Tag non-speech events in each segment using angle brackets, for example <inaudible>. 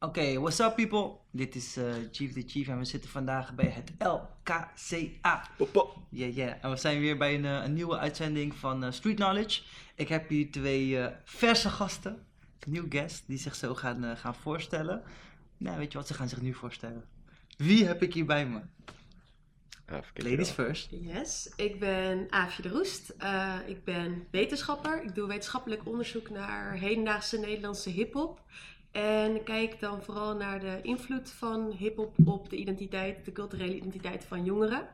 Oké, what's up people? Dit is eh, Chief the Chief en we zitten vandaag bij het LKCA. Ja, ja. En we zijn weer bij een, eh, een nieuwe uitzending van eh, Street Knowledge. Ik heb hier twee eh, verse gasten, nieuw guest, die zich zo gaan, eh, gaan voorstellen. Nou, weet je wat, ze gaan zich nu voorstellen. Wie heb ik hier bij me? Ah, Ladies first. Yes, ik ben Aafje de Roest. Eh, ik ben wetenschapper. Ik doe wetenschappelijk onderzoek naar hedendaagse Nederlandse hip-hop. En kijk dan vooral naar de invloed van hip-hop op de identiteit, de culturele identiteit van jongeren.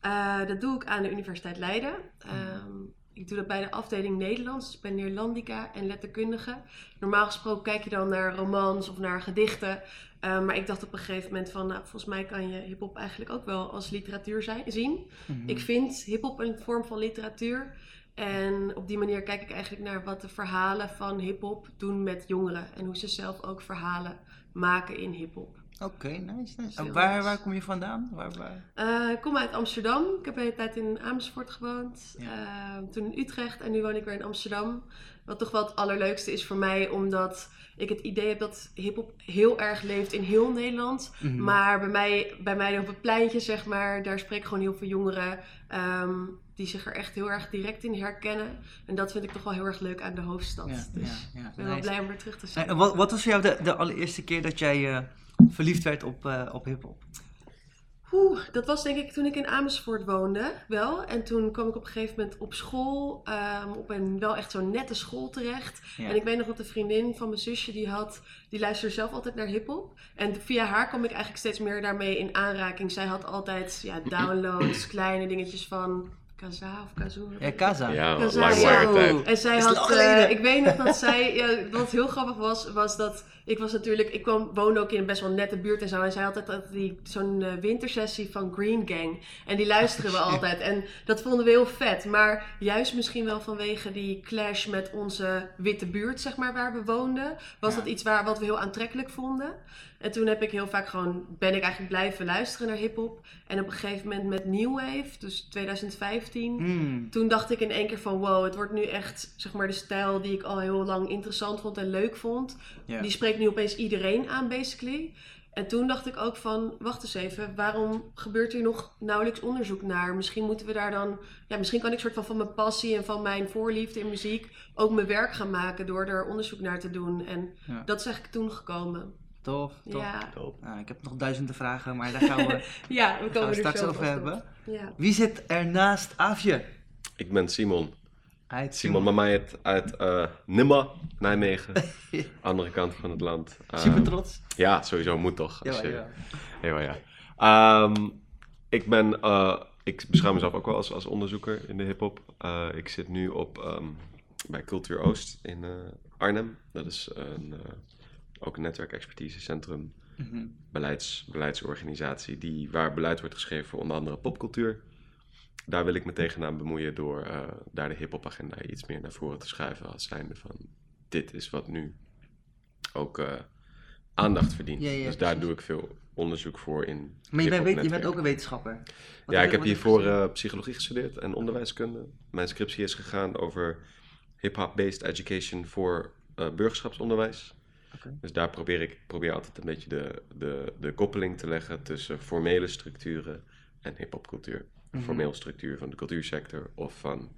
Eh, dat doe ik aan de Universiteit Leiden. Ehm, ik doe dat bij de afdeling Nederlands. Dus ik ben Neerlandica en letterkundige. Normaal gesproken kijk je dan naar romans of naar gedichten. Eh, maar ik dacht op een gegeven moment van, nou, volgens mij kan je hip-hop eigenlijk ook wel als literatuur zijn, zien. Mhm. Ik vind hip-hop een vorm van literatuur. En op die manier kijk ik eigenlijk naar wat de verhalen van hip-hop doen met jongeren. En hoe ze zelf ook verhalen maken in hip-hop. Oké, nice, nice. En waar, waar kom je vandaan? Waar, waar? Eh, ik kom uit Amsterdam. Ik heb een hele tijd in Amersfoort gewoond. Ja. Eh, toen in Utrecht en nu woon ik weer in Amsterdam. Wat toch wel het allerleukste is voor mij, omdat ik het idee heb dat hip-hop heel erg leeft in heel Nederland. Mhm. Maar bij mij, bij mij op het pleintje, zeg maar, daar spreken gewoon heel veel jongeren ehm, die zich er echt heel erg direct in herkennen. En dat vind ik toch wel heel erg leuk aan de hoofdstad. Ja, dus ja, ja, ik ben wel blij om weer terug te zijn. En wat, wat was voor jou de, de allereerste keer dat jij eh, verliefd werd op, eh, op hip-hop? Oeh, dat was denk ik toen ik in Amersfoort woonde, wel. En toen kwam ik op een gegeven moment op school, ehm, op een wel echt zo'n nette school terecht. Ja. En ik weet nog dat een vriendin van mijn zusje, die had, die luisterde zelf altijd naar hiphop. En via haar kwam ik eigenlijk steeds meer daarmee in aanraking. Zij had altijd ja, <clears throat> downloads, kleine dingetjes van Kaza of Kazoo. Ja, Kaza. Ja, Ja, Zo. tijd. En zij had, eh, ik weet nog dat <laughs> zij, ja, wat heel grappig was, was dat ik was natuurlijk, ik kwam, woonde ook in een best wel nette buurt en zo. En zij had altijd die, zo'n eh, wintersessie van Green Gang. En die luisteren we altijd. En dat vonden we heel vet. Maar juist misschien wel vanwege die clash met onze witte buurt, zeg maar, waar we woonden, was Ja. dat iets waar, wat we heel aantrekkelijk vonden. En toen heb ik heel vaak gewoon, ben ik eigenlijk blijven luisteren naar hip-hop. En op een gegeven moment met New Wave, dus 2015. Mm. Toen dacht ik in één keer van wow, het wordt nu echt zeg maar de stijl die ik al heel lang interessant vond en leuk vond. Die spreekt nu opeens iedereen aan basically. En toen dacht ik ook van, wacht eens even, waarom gebeurt hier nog nauwelijks onderzoek naar? Misschien moeten we daar dan, ja, misschien kan ik soort van van mijn passie en van mijn voorliefde in muziek ook mijn werk gaan maken door er onderzoek naar te doen. En Ja. dat is eigenlijk toen gekomen. Tof, tof. Ja. Nou, ik heb nog duizenden vragen, maar daar gaan we, <laughs> ja we gaan komen we er straks over hebben. Ja. Wie zit er naast Aafje? Ik ben Simon. Uit Simon Mamayet uit eh Nimma, Nijmegen. <laughs> Andere kant van het land. Super Ehm, trots. Ja, sowieso moet toch. als Ja, je- ja. Ja, ja. Ehm, ik ben, eh, ik beschouw mezelf ook wel als, als onderzoeker in de hip-hop. Eh, ik zit nu op, ehm, bij Cultuur Oost in eh, Arnhem. Dat is een, eh, ook een netwerkexpertisecentrum, Mhm. beleids, beleidsorganisatie, die, waar beleid wordt geschreven voor onder andere popcultuur. Daar wil ik me tegenaan bemoeien door eh, daar de hip-hop agenda iets meer naar voren te schuiven als zijnde van dit is wat nu ook eh, aandacht verdient. Ja, ja, dus daar doe ik veel onderzoek voor in. Maar je bent, weet- je bent ook een wetenschapper. Wat Ja, ik heb hiervoor eh, psychologie gestudeerd en onderwijskunde. Mijn scriptie is gegaan over hip-hop-based education voor burgerschapsonderwijs. Dus daar probeer ik probeer altijd een beetje de, de, de koppeling te leggen tussen formele structuren en hip-hopcultuur. Mhm. Formeel structuur van de cultuursector of van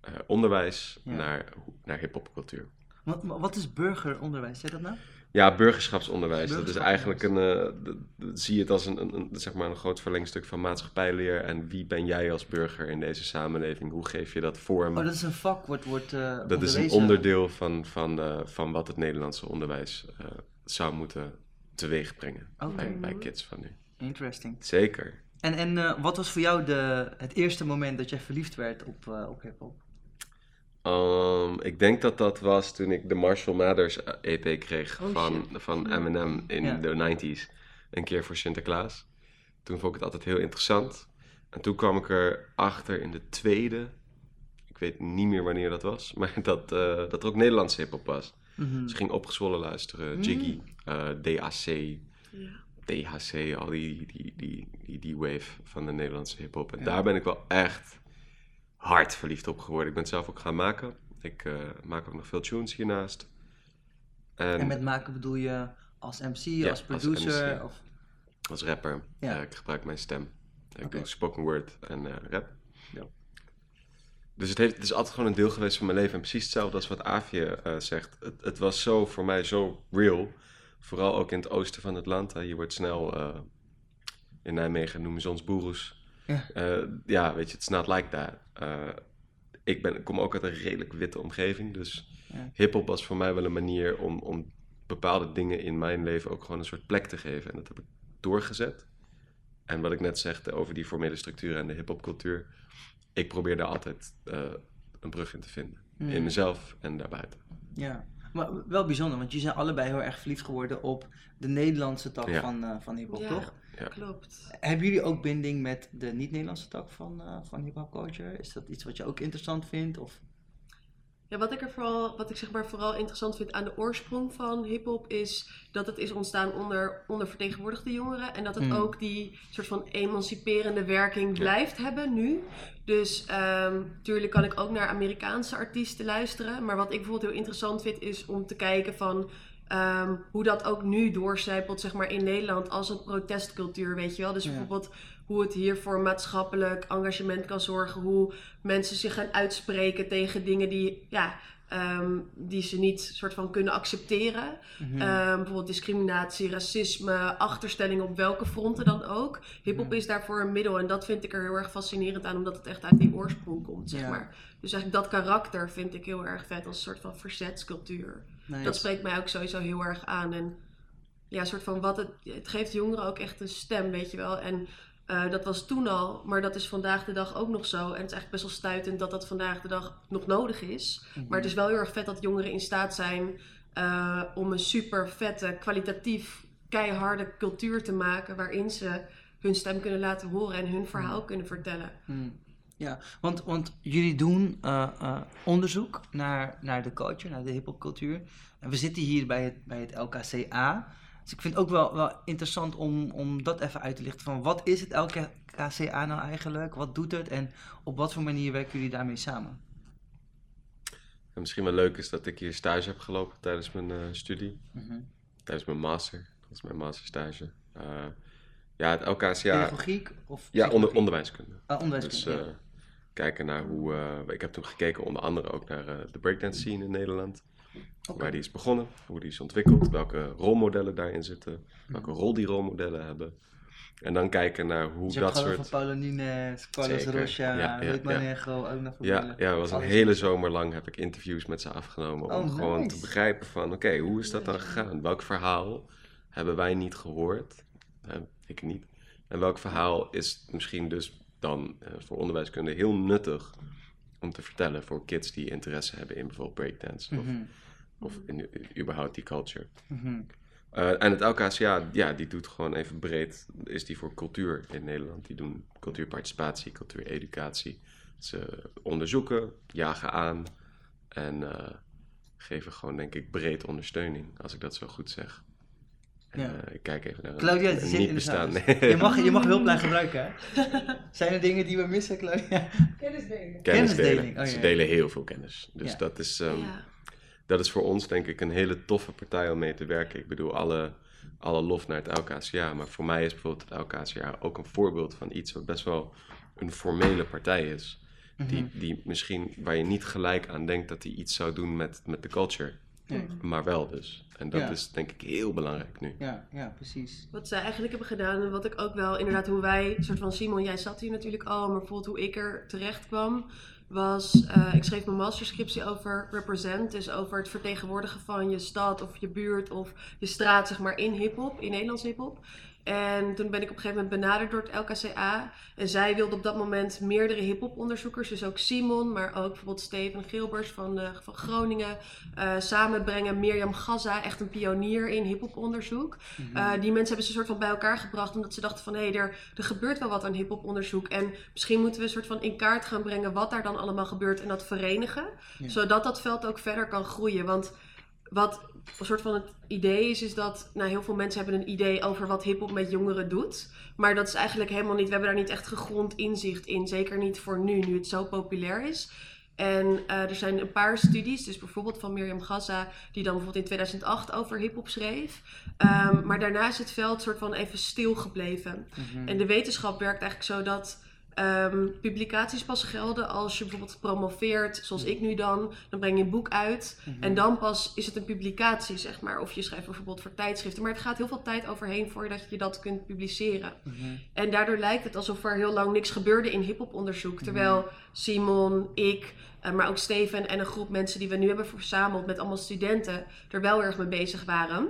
eh, onderwijs Ja. naar, naar hip-hopcultuur. Wat, wat is burgeronderwijs? Zeg dat nou? Ja, burgerschapsonderwijs. Dat is eigenlijk een. eh, zie je het als een, een, een, zeg maar een groot verlengstuk van maatschappijleer. En wie ben jij als burger in deze samenleving? Hoe geef je dat vorm? Oh, dat is een vak, wordt, wordt eh dat is een onderdeel van, van, eh, van wat het Nederlandse onderwijs zou moeten teweeg brengen Oké. bij, bij kids van nu. Interesting. Zeker. En, en wat was voor jou de, het eerste moment dat jij verliefd werd op, op hip-hop? Um, ik denk dat dat was toen ik de Marshall Mathers EP kreeg Oh, van, shit. van Eminem in Ja. de 90s. Een keer voor Sinterklaas. Toen vond ik het altijd heel interessant. En toen kwam ik erachter in de tweede, ik weet niet meer wanneer dat was, maar <laughs> dat, eh, dat er ook Nederlandse hip-hop was. Mhm. Dus ik ging opgezwollen luisteren. Mm. Jiggy, eh, DAC, Ja. DHC, al die, die, die, die, die wave van de Nederlandse hip-hop. En Ja. daar ben ik wel echt hard verliefd op geworden. Ik ben het zelf ook gaan maken. Ik eh, maak ook nog veel tunes hiernaast. En, En met maken bedoel je als MC, Ja, als als producer? MC. Of... Als rapper. Ja. eh, ik gebruik mijn stem. Ik doe spoken word en eh, rap. Ja. Dus het, heeft, het is altijd gewoon een deel geweest van mijn leven. En precies hetzelfde als wat Aafje eh, zegt. Het, het was zo voor mij zo real. Vooral ook in het oosten van Atlanta. Je wordt snel... eh, in Nijmegen noemen ze ons boeroes. Ja. Eh, ja, weet je, it's not like that. Eh, ik, ben, ik kom ook uit een redelijk witte omgeving. Dus Ja. hip-hop was voor mij wel een manier om, om bepaalde dingen in mijn leven ook gewoon een soort plek te geven. En dat heb ik doorgezet. En wat ik net zegde over die formele structuur en de hip-hopcultuur. Ik probeer daar altijd eh, een brug in te vinden. Hmm. In mezelf en daarbuiten. Ja, maar wel bijzonder, want jullie zijn allebei heel erg verliefd geworden op de Nederlandse tak Ja. van, eh van hip-hop, Ja. toch? Ja. Klopt. Hebben jullie ook binding met de niet-Nederlandse tak van, eh van hip-hop culture? Is dat iets wat je ook interessant vindt? Of... Ja, wat ik er vooral, wat ik zeg maar vooral interessant vind aan de oorsprong van hip-hop is dat het is ontstaan onder ondervertegenwoordigde jongeren en dat het Mm. ook die soort van emanciperende werking Ja. blijft hebben nu. Dus natuurlijk kan ik ook naar Amerikaanse artiesten luisteren, maar wat ik bijvoorbeeld heel interessant vind is om te kijken van ehm, hoe dat ook nu doorcijpelt zeg maar in Nederland als een protestcultuur, weet je wel. Dus Ja. bijvoorbeeld hoe het hier voor maatschappelijk engagement kan zorgen, hoe mensen zich gaan uitspreken tegen dingen die, ja, ehm, die ze niet soort van kunnen accepteren. Mhm. Ehm, bijvoorbeeld discriminatie, racisme, achterstelling op welke fronten dan ook. Hip-hop is daarvoor een middel en dat vind ik er heel erg fascinerend aan, omdat het echt uit die oorsprong komt, zeg Ja. maar. Dus eigenlijk dat karakter vind ik heel erg vet als een soort van verzetscultuur. Nice. Dat spreekt mij ook sowieso heel erg aan. En ja, soort van wat het. Het geeft jongeren ook echt een stem, weet je wel. En eh, dat was toen al, maar dat is vandaag de dag ook nog zo. En het is eigenlijk best wel stuitend dat dat vandaag de dag nog nodig is. Mhm. Maar het is wel heel erg vet dat jongeren in staat zijn eh, om een super vette, kwalitatief, keiharde cultuur te maken. waarin ze hun stem kunnen laten horen en hun verhaal kunnen vertellen. Hmm. Ja, want, want jullie doen eh, eh, onderzoek naar, naar de culture, naar de hip-hopcultuur. En we zitten hier bij het, bij het LKCA. Dus ik vind het ook wel, wel interessant om, om dat even uit te lichten. Van wat is het LKCA nou eigenlijk? Wat doet het? En op wat voor manier werken jullie daarmee samen? En misschien wel leuk is dat ik hier stage heb gelopen tijdens mijn eh, studie. Mhm. Tijdens mijn master. Dat is mijn masterstage. Eh, ja, het LKCA... Pedagogiek? Of Ja, onder, onderwijskunde. Ah, Dus onderwijskunde. ja. Kijken naar hoe... eh, ik heb toen gekeken onder andere ook naar eh, de breakdance scene in Nederland. Waar die is begonnen, hoe die is ontwikkeld, welke rolmodellen daarin zitten, Hm. welke rol die rolmodellen hebben. En dan kijken naar hoe Dus dat soort... van Paulo Nunes, Carlos. Rocha, Ja, ja, ja. Ook nog Ja, ja, was een hele zomer lang heb ik interviews met ze afgenomen om Oh, gewoon te begrijpen van, oké, hoe is dat dan gegaan? Welk verhaal hebben wij niet gehoord? Eh, ik niet. En welk verhaal is misschien dus dan eh, voor onderwijskunde heel nuttig om te vertellen voor kids die interesse hebben in bijvoorbeeld breakdance of, Mhm, of in, überhaupt die culture. mhm. Eh, en het LKCA, ja, die doet gewoon even breed, is die voor cultuur in Nederland. Die doen cultuurparticipatie, cultuureducatie. Ze onderzoeken, jagen aan en eh, geven gewoon, denk ik, breed ondersteuning, als ik dat zo goed zeg. Ja. eh, ik kijk even naar Claudia, zit niet in bestaan. dus <laughs> Je mag, je mag hulplijn gebruiken, hè? <laughs> Zijn er dingen die we missen, Claudia? kennis Kennisdeling, delen. oh, Ze delen heel veel kennis. Dus Ja. dat is... ehm, ja. dat is voor ons denk ik een hele toffe partij om mee te werken. Ik bedoel, alle, alle lof naar het LKCA. Maar voor mij is bijvoorbeeld het LKCA ook een voorbeeld van iets wat best wel een formele partij is. Die, Mhm. die misschien, waar je niet gelijk aan denkt dat hij iets zou doen met, met de culture. Ja. Maar wel dus. En dat Ja. is denk ik heel belangrijk nu. Ja, ja, precies. Wat zij eigenlijk hebben gedaan en wat ik ook wel inderdaad hoe wij, soort van Simon, jij zat hier natuurlijk al, maar bijvoorbeeld hoe ik er terecht kwam, was eh, ik schreef mijn masterscriptie over represent, dus over het vertegenwoordigen van je stad of je buurt of je straat, zeg maar, in hip-hop, in Nederlands hip-hop. En toen ben ik op een gegeven moment benaderd door het LKCA. En zij wilde op dat moment meerdere hip-hop onderzoekers, dus ook Simon, maar ook bijvoorbeeld Steven Gilbers van, eh, van Groningen, eh, samenbrengen. Mirjam Gaza, echt een pionier in hip-hop onderzoek. Mhm. Uh, die mensen hebben ze soort van bij elkaar gebracht omdat ze dachten van hé, hey, er, er gebeurt wel wat aan hip-hop onderzoek. En misschien moeten we een soort van in kaart gaan brengen wat daar dan allemaal gebeurt en dat verenigen. Ja. Zodat dat veld ook verder kan groeien. Want wat een soort van het idee is, is dat nou, heel veel mensen hebben een idee over wat hip-hop met jongeren doet. Maar dat is eigenlijk helemaal niet, we hebben daar niet echt gegrond inzicht in. Zeker niet voor nu, nu het zo populair is. En eh, er zijn een paar studies, dus bijvoorbeeld van Mirjam Gaza, die dan bijvoorbeeld in 2008 over hip-hop schreef. Ehm, maar daarna is het veld soort van even stil gebleven. Mhm. En de wetenschap werkt eigenlijk zo dat ehm, publicaties pas gelden als je bijvoorbeeld promoveert, zoals ik nu dan. Dan breng je een boek uit Mhm. en dan pas is het een publicatie, zeg maar. Of je schrijft bijvoorbeeld voor tijdschriften. Maar het gaat heel veel tijd overheen voordat je dat kunt publiceren. Mhm. En daardoor lijkt het alsof er heel lang niks gebeurde in hip-hop onderzoek. Mhm. Terwijl Simon, ik, eh, maar ook Steven en een groep mensen die we nu hebben verzameld met allemaal studenten er wel erg mee bezig waren.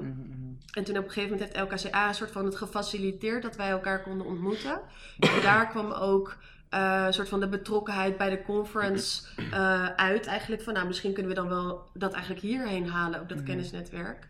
En toen op een gegeven moment heeft LKCA een soort van het gefaciliteerd dat wij elkaar konden ontmoeten. En daar kwam ook eh, een soort van de betrokkenheid bij de conference eh, uit. Eigenlijk van, nou, misschien kunnen we dan wel dat eigenlijk hierheen halen, ook dat Mhm. kennisnetwerk.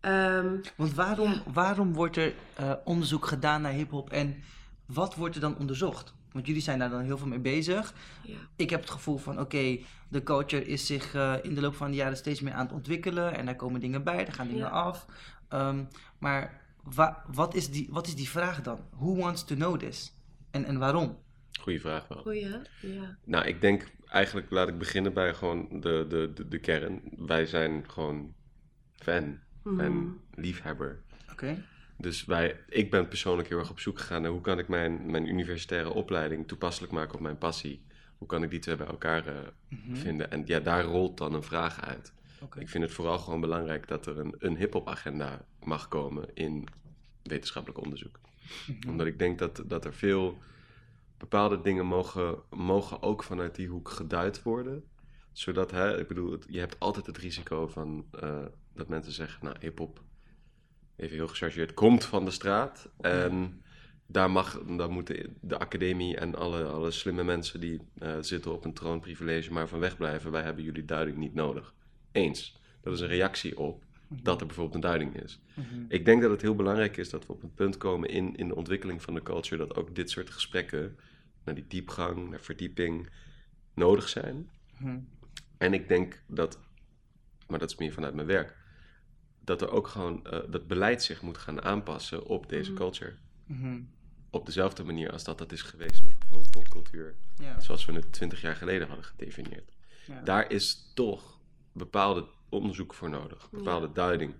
Ehm, Want waarom, Ja. waarom wordt er eh, onderzoek gedaan naar hip-hop en wat wordt er dan onderzocht? Want jullie zijn daar dan heel veel mee bezig. ja. Ik heb het gevoel van, oké, de culture is zich in de loop van de jaren steeds meer aan het ontwikkelen. En daar komen dingen bij, er gaan dingen Ja. af. Ehm, maar wa- wat, is die, wat is die vraag dan? Who wants to know this? En, en waarom? Goeie vraag wel. Goeie, ja. Nou, ik denk eigenlijk, laat ik beginnen bij gewoon de, de, de, de kern. Wij zijn gewoon fan Mhm. en liefhebber. Oké. Dus wij, ik ben persoonlijk heel erg op zoek gegaan naar hoe kan ik mijn, mijn universitaire opleiding toepasselijk maken op mijn passie. Hoe kan ik die twee bij elkaar eh, Mhm. vinden? En ja, daar rolt dan een vraag uit. Ik vind het vooral gewoon belangrijk dat er een, een hip-hop agenda mag komen in wetenschappelijk onderzoek. Mhm. Omdat ik denk dat, dat er veel bepaalde dingen mogen, mogen ook vanuit die hoek geduid worden. Zodat, hè, ik bedoel, het- je hebt altijd het risico van eh, dat mensen zeggen, nou, hip-hop, even heel gechargeerd, komt van de straat. En daar mag, dan moeten de academie en alle, alle slimme mensen die eh, zitten op een troonprivilege maar van weg blijven. Wij hebben jullie duiding niet nodig. Eens. Dat is een reactie op dat er bijvoorbeeld een duiding is. Mhm. Ik denk dat het heel belangrijk is dat we op een punt komen in, in de ontwikkeling van de culture dat ook dit soort gesprekken, naar die diepgang, naar verdieping, nodig zijn. Mhm. En ik denk dat, maar dat is meer vanuit mijn werk, dat er ook gewoon eh, dat beleid zich moet gaan aanpassen op deze Mhm. culture. Mhm. Op dezelfde manier als dat dat is geweest met bijvoorbeeld popcultuur, Ja. zoals we het twintig jaar geleden hadden gedefinieerd. Daar is toch bepaalde onderzoek voor nodig, bepaalde Ja. duiding.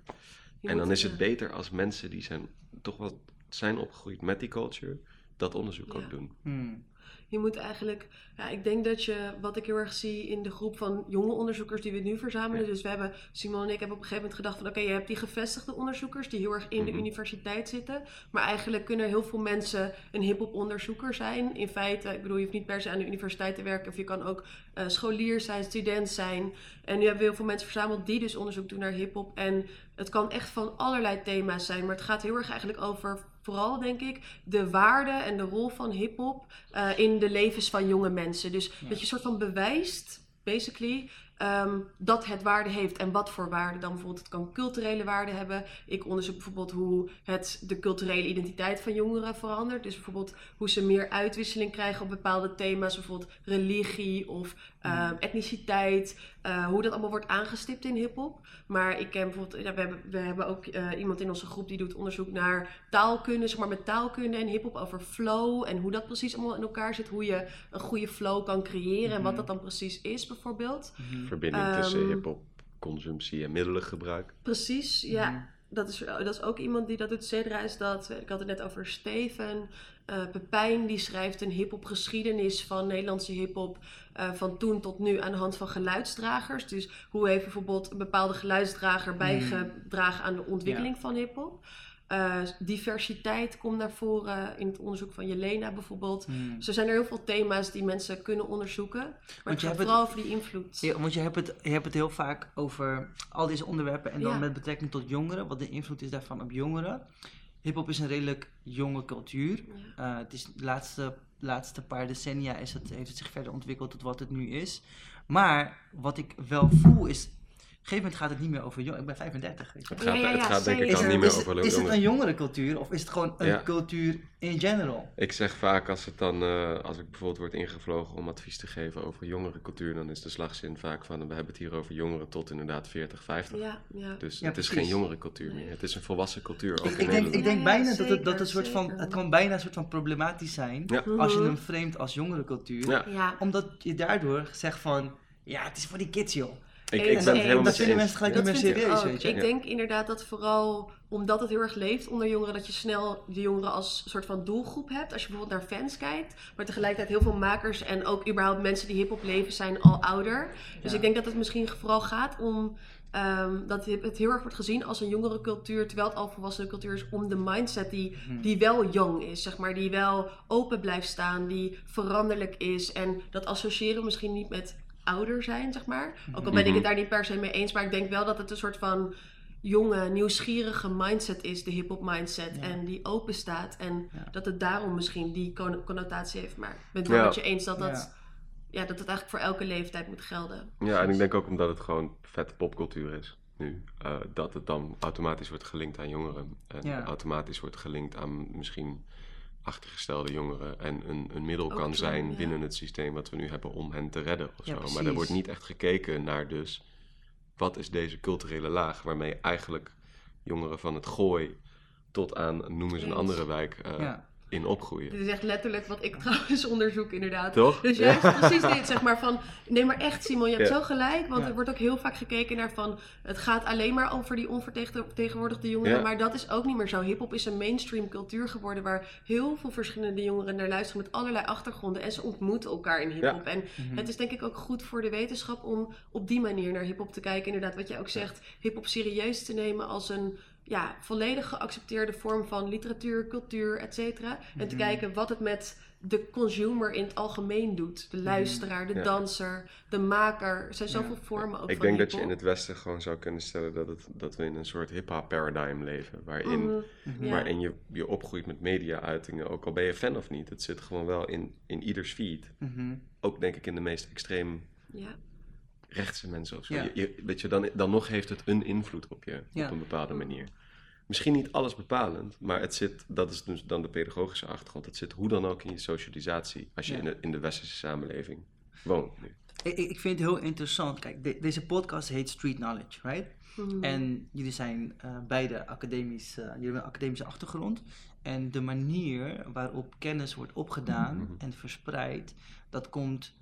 Je En dan is het eh, beter als mensen die zijn, toch wel zijn opgegroeid met die culture, dat onderzoek Ja. ook doen. Mhm. Je moet eigenlijk, ja, ik denk dat je, wat ik heel erg zie in de groep van jonge onderzoekers die we nu verzamelen. Ja. Dus we hebben, Simon en ik hebben op een gegeven moment gedacht van, oké, je hebt die gevestigde onderzoekers die heel erg in de Mhm. universiteit zitten. Maar eigenlijk kunnen heel veel mensen een hip-hop onderzoeker zijn. In feite, ik bedoel, je hoeft niet per se aan de universiteit te werken. Of je kan ook eh, scholier zijn, student zijn. En nu hebben we heel veel mensen verzameld die dus onderzoek doen naar hip-hop. En het kan echt van allerlei thema's zijn. Maar het gaat heel erg eigenlijk over, vooral denk ik, de waarde en de rol van hip-hop eh, in de levens van jonge mensen. Dus Ja. dat je een soort van bewijst, basically. ehm, dat het waarde heeft en wat voor waarde dan bijvoorbeeld. Het kan culturele waarde hebben. Ik onderzoek bijvoorbeeld hoe het de culturele identiteit van jongeren verandert. Dus bijvoorbeeld hoe ze meer uitwisseling krijgen op bepaalde thema's, bijvoorbeeld religie of ehm, etniciteit. eh, hoe dat allemaal wordt aangestipt in hip-hop. Maar ik ken bijvoorbeeld, ja, we, hebben, we hebben ook eh, iemand in onze groep die doet onderzoek naar taalkunde, zeg maar met taalkunde en hip-hop over flow en hoe dat precies allemaal in elkaar zit. Hoe je een goede flow kan creëren en wat Mhm. dat dan precies is, bijvoorbeeld. Mhm. Verbinding tussen Ehm, hip-hop consumptie en middelengebruik. Precies, ja. Dat is, dat is ook iemand die dat doet. Cedra is dat. Ik had het net over Steven. Eh Pepijn die schrijft een hip-hop geschiedenis van Nederlandse hip-hop. eh, van toen tot nu aan de hand van geluidsdragers. Dus hoe heeft bijvoorbeeld een bepaalde geluidsdrager bijgedragen aan de ontwikkeling van hip-hop? Eh, diversiteit komt naar voren in het onderzoek van Jelena bijvoorbeeld. Mhm. Zo zijn er heel veel thema's die mensen kunnen onderzoeken. Maar Want het je gaat hebt vooral over die invloed. Ja, want je hebt, het, je hebt het heel vaak over al deze onderwerpen en dan Ja. met betrekking tot jongeren, wat de invloed is daarvan op jongeren. Hip-hop is een redelijk jonge cultuur. Ja. Eh, het is de laatste, laatste paar decennia is het, heeft het zich verder ontwikkeld tot wat het nu is. Maar wat ik wel voel is, een gegeven moment gaat het niet meer over jong. Ik ben 35. Weet je. Het Ja, gaat, ja, het gaat denk ik het, niet meer over is het jongeren. een jongere cultuur of is het gewoon een Ja. cultuur in general? Ik zeg vaak als het dan, eh, als ik bijvoorbeeld word ingevlogen om advies te geven over jongerencultuur, dan is de slagzin vaak van, we hebben het hier over jongeren tot inderdaad 40, 50. Ja, ja. Dus Ja, het is geen jongerencultuur Nee. meer. Het is een volwassen cultuur, ook Ik, in ik denk, Nederland. ik denk Ja, bijna dat het, dat een soort van, het kan bijna een soort van problematisch zijn Ja. als je Mhm. hem framet als jongerencultuur. Ja. Ja. Omdat je daardoor zegt van, ja, het is voor die kids joh. Ik, ik ben het helemaal dat met je eens. mensen gelijk Ja. niet Dat meer serieus, ook. weet je. Ik Ja. denk inderdaad dat vooral omdat het heel erg leeft onder jongeren, dat je snel de jongeren als soort van doelgroep hebt. Als je bijvoorbeeld naar fans kijkt, maar tegelijkertijd heel veel makers en ook überhaupt mensen die hip-hop leven zijn al ouder. Dus Ja. ik denk dat het misschien vooral gaat om ehm, dat het heel erg wordt gezien als een jongere cultuur, terwijl het al volwassen cultuur is, om de mindset die, Mhm. die wel jong is, zeg maar, die wel open blijft staan, die veranderlijk is. En dat associëren we misschien niet met ouder zijn, zeg maar. Ook al ben ik Mhm. het daar niet per se mee eens, maar ik denk wel dat het een soort van jonge, nieuwsgierige mindset is, de hip-hop mindset. Ja. En die open staat. En Ja. dat het daarom misschien die con- connotatie heeft. Maar ik ben het wel met je eens dat dat, Ja. ja. dat het eigenlijk voor elke leeftijd moet gelden. Ja, en ik denk ook omdat het gewoon vet popcultuur is nu, eh, dat het dan automatisch wordt gelinkt aan jongeren. En Ja. automatisch wordt gelinkt aan misschien achtergestelde jongeren. En een, een middel kan zijn ja. binnen het systeem wat we nu hebben om hen te redden of Ja, zo. Maar er wordt niet echt gekeken naar dus, wat is deze culturele laag waarmee eigenlijk jongeren van het gooi tot aan, noem eens een andere wijk, eh, Ja. In opgroeien. Dit is echt letterlijk wat ik <laughs> trouwens onderzoek inderdaad. Toch? Dus juist precies dit, zeg maar van... Nee, maar echt Simon, je hebt Ja. zo gelijk. Want Ja. er wordt ook heel vaak gekeken naar van... Het gaat alleen maar over die onvertegenwoordigde jongeren. Ja. Maar dat is ook niet meer zo. Hip-hop is een mainstream cultuur geworden... waar heel veel verschillende jongeren naar luisteren... met allerlei achtergronden. En ze ontmoeten elkaar in hip-hop. En Mhm. het is denk ik ook goed voor de wetenschap... om op die manier naar hip-hop te kijken. Inderdaad, wat jij ook zegt... hip-hop serieus te nemen als een... Ja, volledig geaccepteerde vorm van literatuur, cultuur, et cetera. En te Mhm. kijken wat het met de consumer in het algemeen doet. De luisteraar, de Ja. danser, de maker. Er zijn Ja. zoveel vormen ook Ik van denk dat je in het Westen gewoon zou kunnen stellen dat, het, dat we in een soort hip-hop paradigm leven. Waarin, Mhm, Mhm. Waarin je, je opgroeit met media-uitingen, ook al ben je fan of niet. Het zit gewoon wel in, in ieders feed. Mhm. Ook denk ik in de meest extreem ja. rechtse mensen of zo. Ja. Je, je- weet je, dan, dan nog heeft het een invloed op je Ja. op een bepaalde manier. Misschien niet alles bepalend, maar het zit, dat is dus dan de pedagogische achtergrond. Het zit hoe dan ook in je socialisatie als je Ja. in, de, in de westerse samenleving woont. Nu. Ik, vind het heel interessant. Kijk, de- deze podcast heet Street Knowledge, right? Mhm. En jullie zijn eh, beide academisch, eh, jullie hebben een academische achtergrond. En de manier waarop kennis wordt opgedaan Mhm. en verspreid, dat komt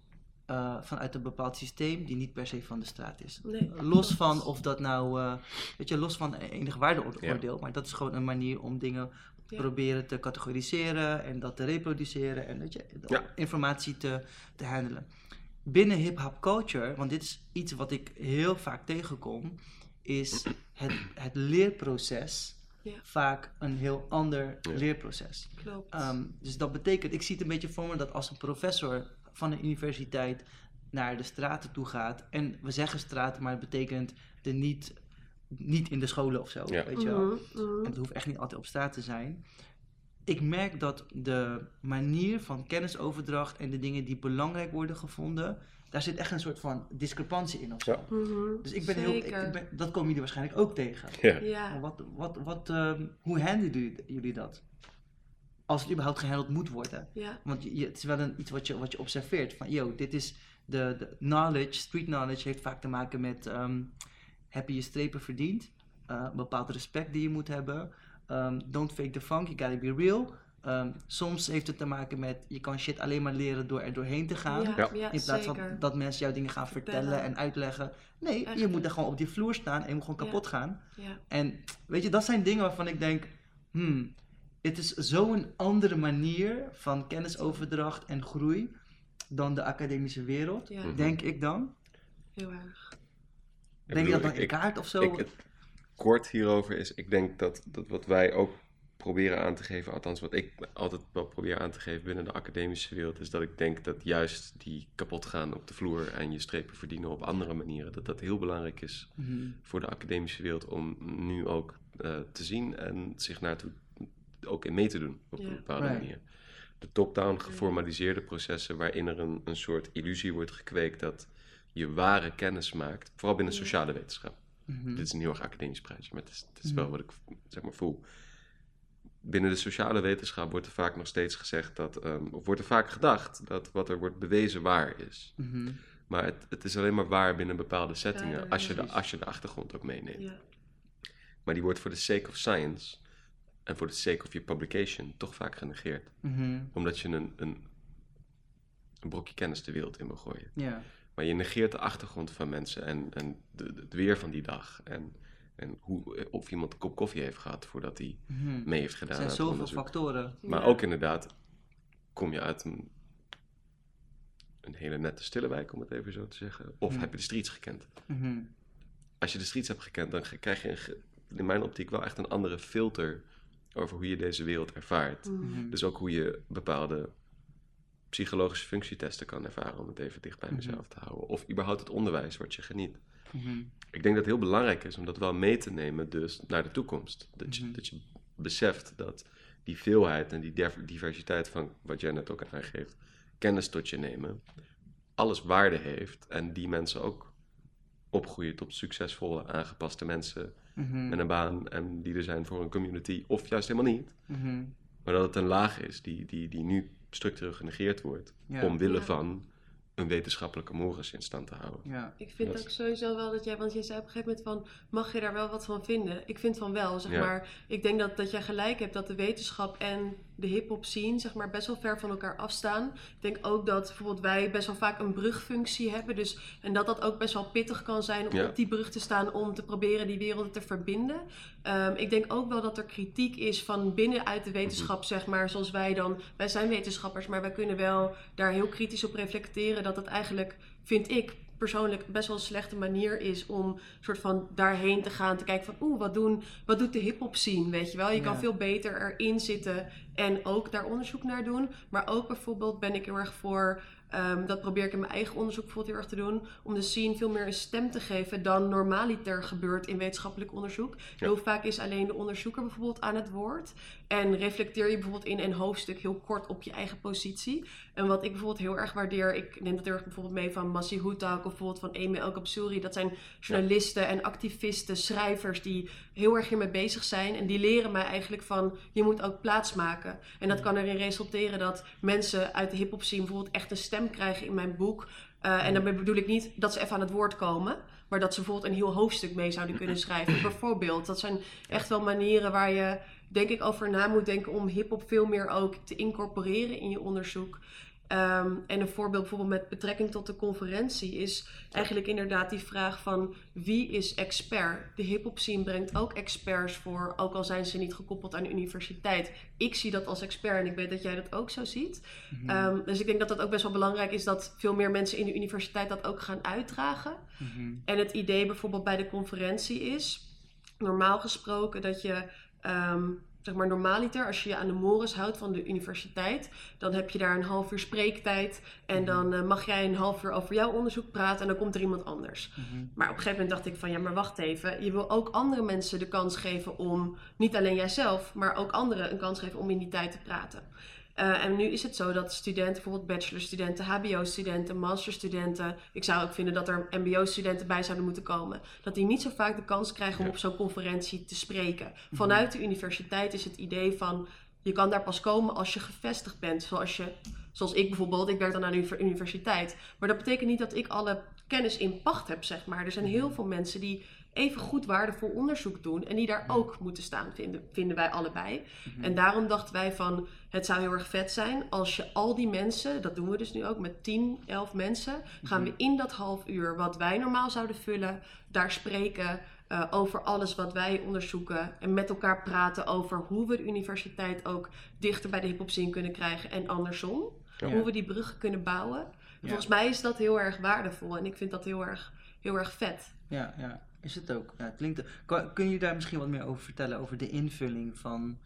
eh, vanuit een bepaald systeem die niet per se van de straat is. Nee, Los van of dat nou, eh, weet je, los van enig waardeoordeel, Ja. maar dat is gewoon een manier om dingen Ja. proberen te categoriseren en dat te reproduceren en weet je, Ja. informatie te, te handelen. Binnen hip-hop culture, want dit is iets wat ik heel vaak tegenkom, is <clears throat> het, het leerproces Ja. vaak een heel ander Ja. leerproces. Klopt. Ehm, dus dat betekent, ik zie het een beetje voor me dat als een professor van een universiteit naar de straten toe gaat, en we zeggen straten, maar het betekent de niet, niet in de scholen of zo, Ja. weet je wel. Mhm, mhm. En het hoeft echt niet altijd op straat te zijn. Ik merk dat de manier van kennisoverdracht en de dingen die belangrijk worden gevonden, daar zit echt een soort van discrepantie in of zo. Ja. Mhm, Dus ik ben heel, ik, ben, dat komen jullie waarschijnlijk ook tegen. Ja. Ja, wat, wat, wat, ehm, hoe handelen jullie dat? Als het überhaupt gehandeld moet worden. ja. Want je, je- het is wel een, iets wat je, wat je observeert. Van, yo, dit is de, de knowledge, street knowledge heeft vaak te maken met... ehm, heb je je strepen verdiend? Eh, een bepaald respect die je moet hebben. Ehm, don't fake the funk, you gotta be real. Ehm, soms heeft het te maken met, je kan shit alleen maar leren door er doorheen te gaan. Ja, Ja. ja, In plaats zeker. van dat mensen jou dingen gaan vertellen, Vertellen. en uitleggen. Nee, Echt. je moet er gewoon op die vloer staan en je moet gewoon Ja. kapot gaan. Ja. En weet je, dat zijn dingen waarvan ik denk, hmm, het is zo'n andere manier van kennisoverdracht en groei dan de academische wereld, ja, Mhm. denk ik dan. heel erg. Ik Denk je dat dan in kaart of zo? Ik, het kort hierover is, ik denk dat, dat wat wij ook proberen aan te geven, althans wat ik altijd wel probeer aan te geven binnen de academische wereld, is dat ik denk dat juist die kapot gaan op de vloer en je strepen verdienen op andere manieren, dat dat heel belangrijk is Mhm. voor de academische wereld om nu ook eh, te zien en zich naartoe ook in mee te doen op Ja. een bepaalde Right. manier. De top-down geformaliseerde processen waarin er een, een soort illusie wordt gekweekt dat je ware kennis maakt, vooral binnen sociale wetenschap. Mhm. Dit is een heel erg academisch praatje, maar het is, het is Mhm. wel wat ik zeg maar voel. Binnen de sociale wetenschap wordt er vaak nog steeds gezegd dat, ehm, of wordt er vaak gedacht dat wat er wordt bewezen waar is. Mhm. Maar het, het is alleen maar waar binnen bepaalde settingen, ja, als, je de, als je de achtergrond ook meeneemt. Ja. Maar die wordt voor de sake of science en voor de sake of your publication toch vaak genegeerd. Mhm. Omdat je een, een, een brokje kennis de wereld in wil gooien. Maar je negeert de achtergrond van mensen en, en de, de- het weer van die dag. En, en hoe, of iemand een kop koffie heeft gehad voordat hij Mhm. mee heeft Er gedaan. zijn aan het zoveel onderzoek. factoren. Maar Ja. ook inderdaad, kom je uit een, een hele nette stille wijk, om het even zo te zeggen. Of Mhm. heb je de streets gekend. Als je de streets hebt gekend, dan krijg je in mijn optiek wel echt een andere filter over hoe je deze wereld ervaart. Mhm. Mhm. Dus ook hoe je bepaalde psychologische functietesten kan ervaren, om het even dicht bij mezelf te houden. Of überhaupt het onderwijs wat je geniet. Ik denk dat het heel belangrijk is om dat wel mee te nemen dus naar de toekomst. Dat je, dat je beseft dat die veelheid en die div- diversiteit van wat jij net ook aangeeft, kennis tot je nemen, alles waarde heeft en die mensen ook opgroeien tot succesvolle, aangepaste mensen Mhm. met een baan en die er zijn voor een community, of juist helemaal niet. Mhm. Maar dat het een laag is die, die, die nu structureel genegeerd wordt, Ja. omwille Ja. van een wetenschappelijke morris in stand te houden. Ja. Ik vind Dat- ook sowieso wel dat jij, want je zei op een gegeven moment van, mag je daar wel wat van vinden? Ik vind van wel, zeg Ja. maar. Ik denk dat, dat jij gelijk hebt dat de wetenschap en de hip-hop scene, zeg maar, best wel ver van elkaar afstaan. Ik denk ook dat bijvoorbeeld wij best wel vaak een brugfunctie hebben. Dus, en dat dat ook best wel pittig kan zijn om Ja. op die brug te staan om te proberen die werelden te verbinden. Ehm, ik denk ook wel dat er kritiek is van binnenuit de wetenschap, zeg maar, zoals wij dan. Wij zijn wetenschappers, maar wij kunnen wel daar heel kritisch op reflecteren dat het eigenlijk, vind ik persoonlijk, best wel een slechte manier is om soort van daarheen te gaan, te kijken van oeh, wat, doen, wat doet de hip-hop scene, weet je wel? Je kan Ja. veel beter erin zitten en ook daar onderzoek naar doen. Maar ook bijvoorbeeld ben ik heel erg voor. ehm, dat probeer ik in mijn eigen onderzoek bijvoorbeeld heel erg te doen. Om de scene veel meer een stem te geven dan normaliter gebeurt in wetenschappelijk onderzoek. Heel vaak is alleen de onderzoeker bijvoorbeeld aan het woord. En reflecteer je bijvoorbeeld in een hoofdstuk heel kort op je eigen positie. En wat ik bijvoorbeeld heel erg waardeer, ik neem dat heel erg bijvoorbeeld mee van Massi Houtak of bijvoorbeeld van Amy El Kapsouri. Dat zijn journalisten en activisten, schrijvers die heel erg hiermee bezig zijn. En die leren mij eigenlijk van, je moet ook plaats maken. En dat kan erin resulteren dat mensen uit de hip-hop scene bijvoorbeeld echt een stem krijgen in mijn boek. Uh, en daarmee bedoel ik niet dat ze even aan het woord komen, maar dat ze bijvoorbeeld een heel hoofdstuk mee zouden kunnen <clears throat> schrijven. Bijvoorbeeld, dat zijn echt wel manieren waar je, denk ik, over na moet denken om hip-hop veel meer ook te incorporeren in je onderzoek. Um, en een voorbeeld bijvoorbeeld met betrekking tot de conferentie is eigenlijk inderdaad die vraag van wie is expert? De hip-hop scene brengt ook experts voor, ook al zijn ze niet gekoppeld aan de universiteit. Ik zie dat als expert en ik weet dat jij dat ook zo ziet. Mhm. Um, dus ik denk dat dat ook best wel belangrijk is dat veel meer mensen in de universiteit dat ook gaan uitdragen. Mhm. En het idee bijvoorbeeld bij de conferentie is, normaal gesproken, dat je, um, zeg maar normaliter, als je je aan de mores houdt van de universiteit, dan heb je daar een half uur spreektijd en Mhm. dan uh, mag jij een half uur over jouw onderzoek praten en dan komt er iemand anders. Mhm. Maar op een gegeven moment dacht ik van, ja, maar wacht even, je wil ook andere mensen de kans geven om, niet alleen jijzelf, maar ook anderen een kans geven om in die tijd te praten. Uh, en nu is het zo dat studenten, bijvoorbeeld bachelorstudenten, HBO-studenten, masterstudenten, ik zou ook vinden dat er MBO-studenten bij zouden moeten komen, dat die niet zo vaak de kans krijgen om op zo'n conferentie te spreken. Vanuit de universiteit is het idee van je kan daar pas komen als je gevestigd bent, zoals je. Zoals ik bijvoorbeeld, ik werk dan aan de universiteit. Maar dat betekent niet dat ik alle kennis in pacht heb, zeg maar. Er zijn heel veel mensen die even goed waardevol onderzoek doen en die daar ook moeten staan, vinden, vinden wij allebei. Mhm. En daarom dachten wij van, het zou heel erg vet zijn als je al die mensen, dat doen we dus nu ook met 10, 11 mensen, gaan we in dat half uur wat wij normaal zouden vullen, daar spreken uh, over alles wat wij onderzoeken en met elkaar praten over hoe we de universiteit ook dichter bij de hip-hop kunnen krijgen en andersom. Ja. Hoe we die bruggen kunnen bouwen. Ja. Volgens mij is dat heel erg waardevol en ik vind dat heel erg, heel erg vet. Ja, ja, is het ook. Ja, het klinkt, kan, kun je daar misschien wat meer over vertellen, over de invulling van,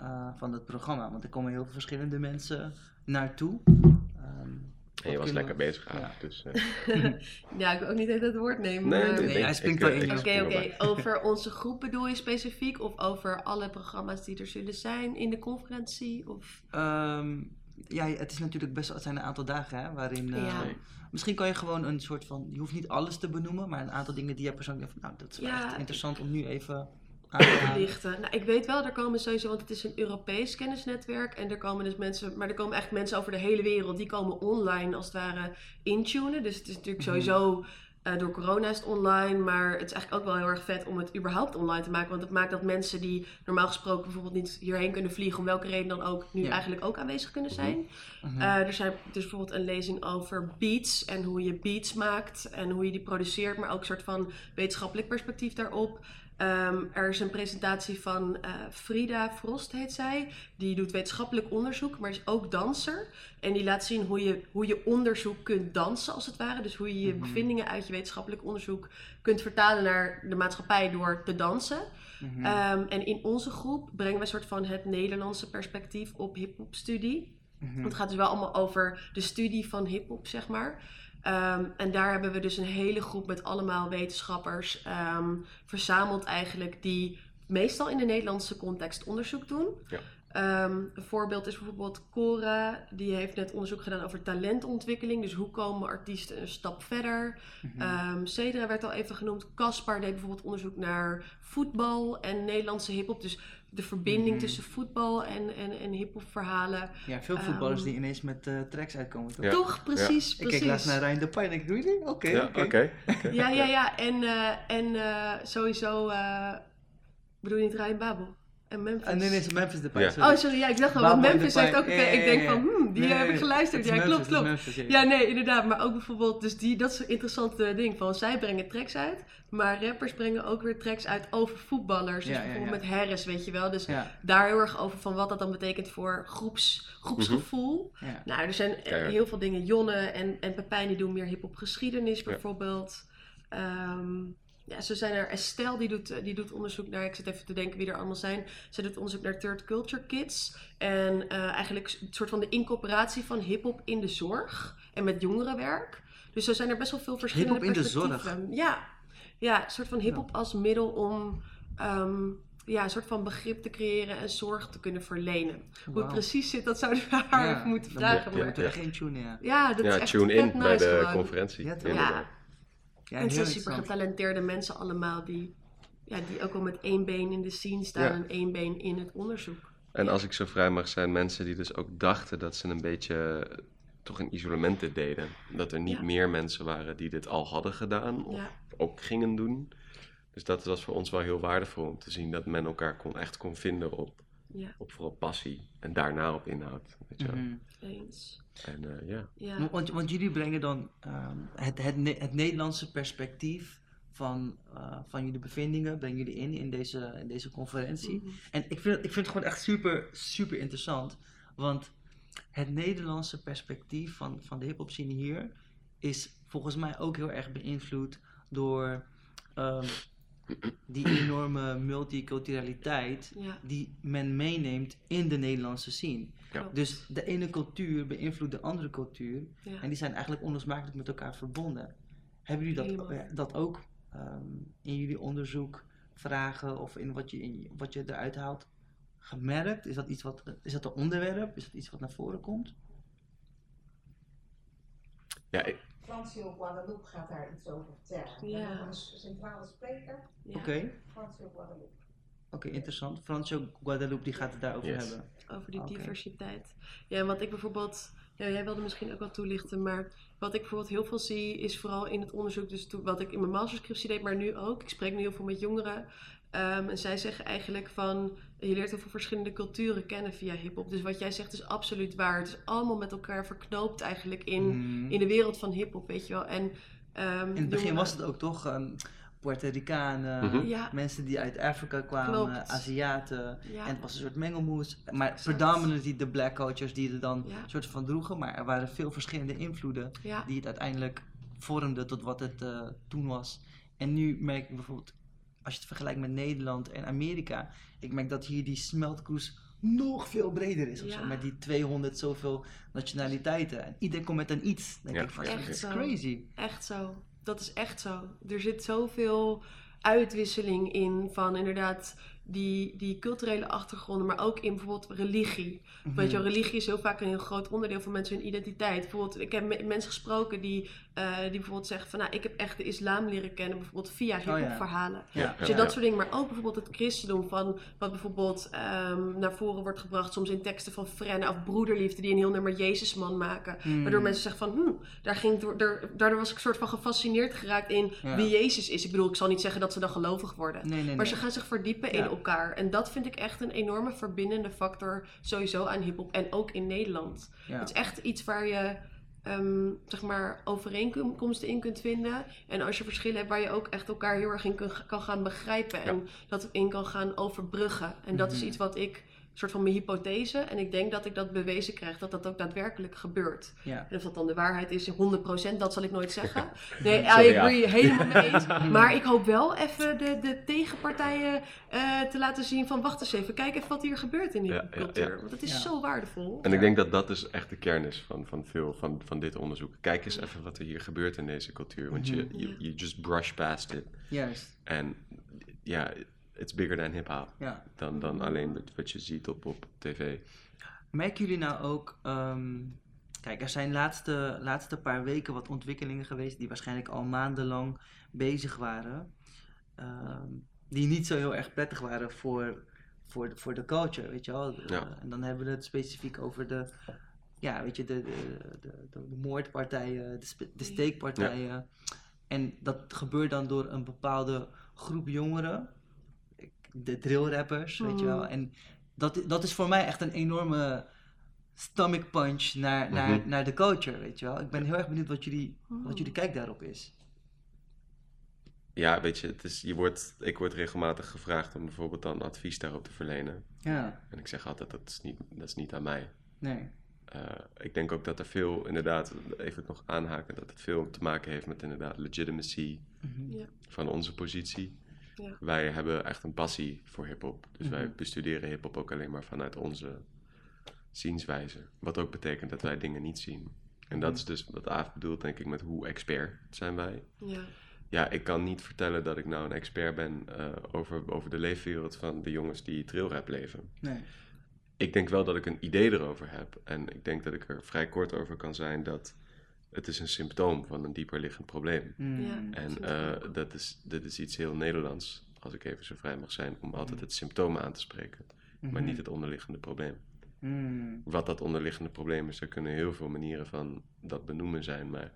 uh, van het programma? Want er komen heel veel verschillende mensen naartoe. Um, en je was lekker bezig aan, ja. dus... Uh... <laughs> ja, ik wil ook niet even het woord nemen. Nee, maar... nee, nee hij springt ik, wel in. Oké, oké. <laughs> Over onze groep bedoel je specifiek? Of over alle programma's die er zullen zijn in de conferentie? Of... Um, ja, het is natuurlijk best wel, het zijn een aantal dagen hè, waarin... eh, Ja. Misschien kan je gewoon een soort van, je hoeft niet alles te benoemen, maar een aantal dingen die jij persoonlijk denkt van, nou, dat is Ja, echt interessant om nu even aan te lichten. Nou, ik weet wel, er komen sowieso, want het is een Europees kennisnetwerk. En er komen dus mensen, maar er komen echt mensen over de hele wereld. Die komen online als het ware intunen. Dus het is natuurlijk Mhm. sowieso, eh, door corona is het online. Maar het is eigenlijk ook wel heel erg vet om het überhaupt online te maken. Want het maakt dat mensen die normaal gesproken bijvoorbeeld niet hierheen kunnen vliegen. Om welke reden dan ook, nu Ja. eigenlijk ook aanwezig kunnen zijn. Mhm. Eh, er zijn dus bijvoorbeeld een lezing over beats en hoe je beats maakt en hoe je die produceert, maar ook een soort van wetenschappelijk perspectief daarop. Ehm, er is een presentatie van eh, Frida Frost, heet zij. Die doet wetenschappelijk onderzoek, maar is ook danser. En die laat zien hoe je, hoe je onderzoek kunt dansen, als het ware. Dus hoe je je Mhm. bevindingen uit je wetenschappelijk onderzoek kunt vertalen naar de maatschappij door te dansen. Mhm. Ehm, en in onze groep brengen we een soort van het Nederlandse perspectief op hip-hop studie. Mhm. Het gaat dus wel allemaal over de studie van hip-hop, zeg maar. Ehm, en daar hebben we dus een hele groep met allemaal wetenschappers ehm, verzameld, eigenlijk, die meestal in de Nederlandse context onderzoek doen. Ja. Ehm, een voorbeeld is bijvoorbeeld Cora, die heeft net onderzoek gedaan over talentontwikkeling. Dus hoe komen artiesten een stap verder? Mhm. Ehm Cedra werd al even genoemd. Caspar deed bijvoorbeeld onderzoek naar voetbal en Nederlandse hip-hop. Dus de verbinding Mhm. tussen voetbal en, en, en hip-hop verhalen. ja, veel voetballers ehm, die ineens met eh, tracks uitkomen. toch? Ja. Toch, precies, Ik precies. keek laatst naar Ryan de Pijn en ik doe die? Oké, Ja, <laughs> oké. Ja, ja, ja. En, eh, en eh, sowieso, eh, bedoel je niet Ryan Babel? En Memphis? Ah, nee, nee, het is Memphis de Pijn. Ja. sorry. Oh, sorry, ja, ik dacht al, want Memphis heeft ook een... Ja, ja, Ik denk van, hmm, die Nee, heb ik geluisterd. Ja, klopt, Memphis, klopt. Memphis, ja, Ja, ja. nee, inderdaad. Maar ook bijvoorbeeld, dus die, dat is een interessante ding van, zij brengen tracks uit, maar rappers brengen ook weer tracks uit over voetballers. Dus Ja, ja, bijvoorbeeld ja. met Harris, weet je wel. Dus Ja, daar heel erg over van wat dat dan betekent voor groeps, groepsgevoel. ja. Nou, er zijn heel veel dingen. Jonne en, en Pepijn die doen meer hip-hop geschiedenis Ja. bijvoorbeeld. Ehm, ja, zo zijn er. Estelle die doet, eh, die doet onderzoek naar. Ik zit even te denken wie er allemaal zijn. Zij doet onderzoek naar third culture kids. En eh, eigenlijk een soort van de incorporatie van hip-hop in de zorg en met jongerenwerk. Dus zo zijn er best wel veel verschillende Hip-hop in de perspectieven. Ja, ja, een soort van hip-hop als middel om. ehm, ja, een soort van begrip te creëren en zorg te kunnen verlenen. Hoe het precies zit, dat zouden we haar Ja, even moeten dan vragen. moet- echt ja. ja, dat is Ja, echt tune in bij de gewoon. conferentie. Ja, Ja, en het zijn super getalenteerde mensen allemaal die, ja, die ook al met één been in de scene staan Ja. en één been in het onderzoek. En als ik zo vrij mag zijn, mensen die dus ook dachten dat ze een beetje eh, toch een isolement dit deden. Dat er niet Ja. meer mensen waren die dit al hadden gedaan of Ja, ook gingen doen. Dus dat was voor ons wel heel waardevol om te zien dat men elkaar kon, echt kon vinden op, ja, op vooral passie en daarna op inhoud. Weet je wel. Mhm. eens. En eh, ja, Ja, Want, want jullie brengen dan ehm, het, het, Ne- het Nederlandse perspectief van, eh, van jullie bevindingen, brengen jullie in in deze, in deze conferentie. Mhm. En ik vind, ik vind het gewoon echt super, super interessant. Want het Nederlandse perspectief van, van de hip-hop scene hier is volgens mij ook heel erg beïnvloed door ehm, die enorme multiculturaliteit ja, die men meeneemt in de Nederlandse scene. Klopt. Dus de ene cultuur beïnvloedt de andere cultuur. ja. En die zijn eigenlijk onlosmakelijk met elkaar verbonden. Hebben jullie dat, eh, dat ook ehm, in jullie onderzoek, vragen of in wat je, in wat je eruit haalt gemerkt? Is dat, iets wat, is dat een onderwerp? Is dat iets wat naar voren komt? ja ik- Francio Guadalupe gaat daar iets over vertellen. Ja. Een centrale spreker, ja. Oké, Francio. Oké, interessant. Francio Guadalupe die gaat het daarover Yes. hebben. Over die diversiteit. Ja, en wat ik bijvoorbeeld, ja, jij wilde misschien ook wel toelichten, maar wat ik bijvoorbeeld heel veel zie, is vooral in het onderzoek, dus toen, wat ik in mijn masterscriptie deed, maar nu ook. Ik spreek nu heel veel met jongeren. ehm, en zij zeggen eigenlijk van, je leert heel veel verschillende culturen kennen via hip-hop. Dus wat jij zegt is absoluut waar. Het is allemaal met elkaar verknoopt eigenlijk in, Mhm. in de wereld van hip-hop, weet je wel. En, ehm, In het begin jongeren- was het ook toch ehm Puerto Ricanen, Mhm. Ja, mensen die uit Afrika kwamen, Klopt. Aziaten. ja, En het was een soort mengelmoes. Maar Exact. predominantly de black cultures die er dan Ja. een soort van droegen. Maar er waren veel verschillende invloeden ja, die het uiteindelijk vormden tot wat het eh, toen was. En nu merk ik bijvoorbeeld, als je het vergelijkt met Nederland en Amerika, ik merk dat hier die smeltkroes nog veel breder is. Ja. met die 200 zoveel nationaliteiten. En iedereen komt met een iets. Denk Ja. ik van, Echt dat is zo. crazy. echt zo. Dat is echt zo. Er zit zoveel uitwisseling in van inderdaad die, die culturele achtergronden, maar ook in bijvoorbeeld religie. Mhm. Weet je religie is heel vaak een heel groot onderdeel van mensen hun identiteit. Bijvoorbeeld, ik heb met mensen gesproken die, eh, die bijvoorbeeld zeggen van, nou, ik heb echt de islam leren kennen, bijvoorbeeld via Oh, ja. hip-hop verhalen. Ja. Dus dat soort dingen, maar ook bijvoorbeeld het christendom van wat bijvoorbeeld ehm, naar voren wordt gebracht, soms in teksten van Frenna of broederliefde, die een heel nummer Jezusman maken. Mm. Waardoor mensen zeggen van, hm, daar ging door, daar, daardoor was ik soort van gefascineerd geraakt in Ja. wie Jezus is. Ik bedoel, ik zal niet zeggen dat ze dan gelovig worden. Nee, nee, Maar nee. ze gaan zich verdiepen Ja. in elkaar. En dat vind ik echt een enorme verbindende factor sowieso aan hiphop. En ook in Nederland. Ja. Het is echt iets waar je ehm, zeg maar overeenkomsten in kunt vinden. En als je verschillen hebt waar je ook echt elkaar heel erg in kun- kan gaan begrijpen. En dat in kan gaan overbruggen. En dat is Mhm. iets wat ik, soort van mijn hypothese. En ik denk dat ik dat bewezen krijg dat dat ook daadwerkelijk gebeurt. Ja. En of dat dan de waarheid is, 100%, dat zal ik nooit zeggen. <laughs> Nee, I Sorry, ja. agree, helemaal mee eens. <laughs> Maar ik hoop wel even de, de tegenpartijen eh, te laten zien van... wacht eens even, kijk even wat hier gebeurt in die Ja, cultuur. ja. Want het is Ja. zo waardevol. En ik denk dat dat dus echt de kern is van, van veel van, van dit onderzoek. Kijk eens even wat er hier gebeurt in deze cultuur. Want je, Mhm. je, je just brush past it. Juist. En ja, it's bigger than hip-hop. Ja. Dan, dan alleen wat- je ziet op, op tv. Merken jullie nou ook, ehm, kijk, er zijn laatste, laatste paar weken wat ontwikkelingen geweest die waarschijnlijk al maandenlang bezig waren, ehm, die niet zo heel erg prettig waren voor, voor, de- voor de culture, weet je wel. Ja. Eh, en dan hebben we het specifiek over de, ja, weet je, de, de, de, de, moordpartijen, de, de steekpartijen. En dat gebeurt dan door een bepaalde groep jongeren, de drillrappers, weet je wel. Mhm. En dat, dat is voor mij echt een enorme stomach punch naar, naar, Mhm. naar de culture, weet je wel. Ik ben heel erg benieuwd wat jullie, wat jullie kijk daarop is. Ja, weet je, het is, je wordt, ik word regelmatig gevraagd om bijvoorbeeld dan advies daarop te verlenen. Ja, En ik zeg altijd, dat is niet, dat is niet aan mij. nee. Eh, ik denk ook dat er veel, inderdaad, even het nog aanhaken, dat het veel te maken heeft met inderdaad legitimacy Mhm. Ja. van onze positie. Ja. Wij hebben echt een passie voor hip-hop. Dus wij Mhm. bestuderen hip-hop ook alleen maar vanuit onze zienswijze. Wat ook betekent dat wij dingen niet zien. En dat Mhm. is dus wat Aaf bedoelt, denk ik, met hoe expert zijn wij. Ja. Ja, ik kan niet vertellen dat ik nou een expert ben eh, over, over de leefwereld van de jongens die trailrap leven. Nee. Ik denk wel dat ik een idee erover heb. En ik denk dat ik er vrij kort over kan zijn dat het is een symptoom van een dieper liggend probleem. Mm. Ja. En eh, dat, is, dat is iets heel Nederlands, als ik even zo vrij mag zijn, om altijd het symptoom aan te spreken, maar Mhm. niet het onderliggende probleem. Mm. Wat dat onderliggende probleem is, er kunnen heel veel manieren van dat benoemen zijn, maar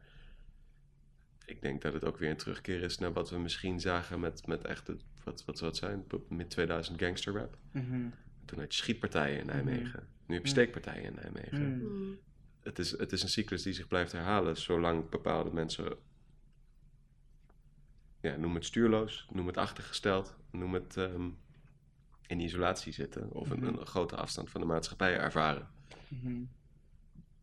ik denk dat het ook weer een terugkeer is naar wat we misschien zagen met, met echt, het, wat, wat zou het zijn, mid 2000 gangster rap. Mhm. Toen had je schietpartijen in Nijmegen, nu heb je Mm. steekpartijen in Nijmegen. Mm. Het, is, het is een cyclus die zich blijft herhalen, zolang bepaalde mensen, ja, noem het stuurloos, noem het achtergesteld, noem het ehm, in isolatie zitten of een, Mhm. een grote afstand van de maatschappij ervaren. Mhm.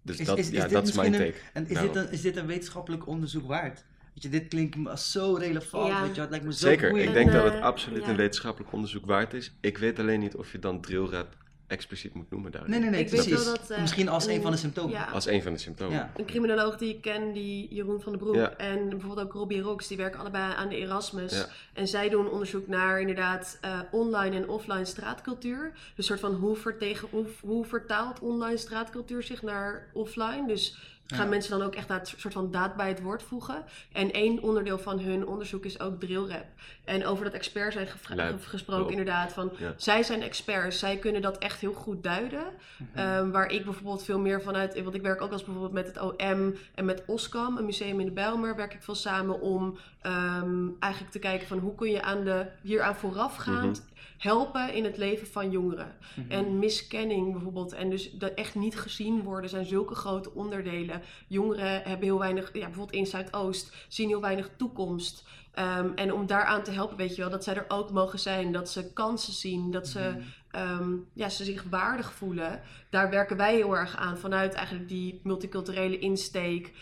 Dus Is- dat, is- is ja, dit dat is mijn take. En is dit, een, is dit een wetenschappelijk onderzoek waard? Weet je, dit klinkt me als zo relevant, Ja. weet je, het lijkt me zo Zeker, ik denk En, dat het eh, absoluut ja. een wetenschappelijk onderzoek waard is. Ik weet alleen niet of je dan drillrap expliciet moet noemen daarin. Nee, nee, nee, Ik weet precies. wel dat, eh, Misschien als een een- van de symptomen. ja. Als een van de symptomen. Ja. Een criminoloog die ik ken, die Jeroen van den Broek. Ja. En bijvoorbeeld ook Robbie Rox, die werken allebei aan de Erasmus. Ja. En zij doen onderzoek naar inderdaad eh, online en offline straatcultuur. Dus een soort van hoe, vertegen, hoe, hoe vertaalt online straatcultuur zich naar offline? Dus gaan Ja. mensen dan ook echt dat soort van daad bij het woord voegen? En één onderdeel van hun onderzoek is ook drillrap. En over dat expert zijn Lijp. gesproken Wel. inderdaad. Van, Ja. Zij zijn experts, zij kunnen dat echt heel goed duiden. Ehm, waar ik bijvoorbeeld veel meer vanuit, want ik werk ook als bijvoorbeeld met het OM en met OSCAM, een museum in de Bijlmer, werk ik veel samen om ehm, eigenlijk te kijken van hoe kun je aan de, hieraan voorafgaand helpen in het leven van jongeren. Mhm. En miskenning bijvoorbeeld, en dus dat echt niet gezien worden, zijn zulke grote onderdelen. Jongeren hebben heel weinig, ja, bijvoorbeeld in Zuidoost, zien heel weinig toekomst. Ehm, en om daaraan te helpen, weet je wel, dat zij er ook mogen zijn, dat ze kansen zien, dat ze, Mhm. ehm, ja, ze zich waardig voelen. Daar werken wij heel erg aan vanuit eigenlijk die multiculturele insteek,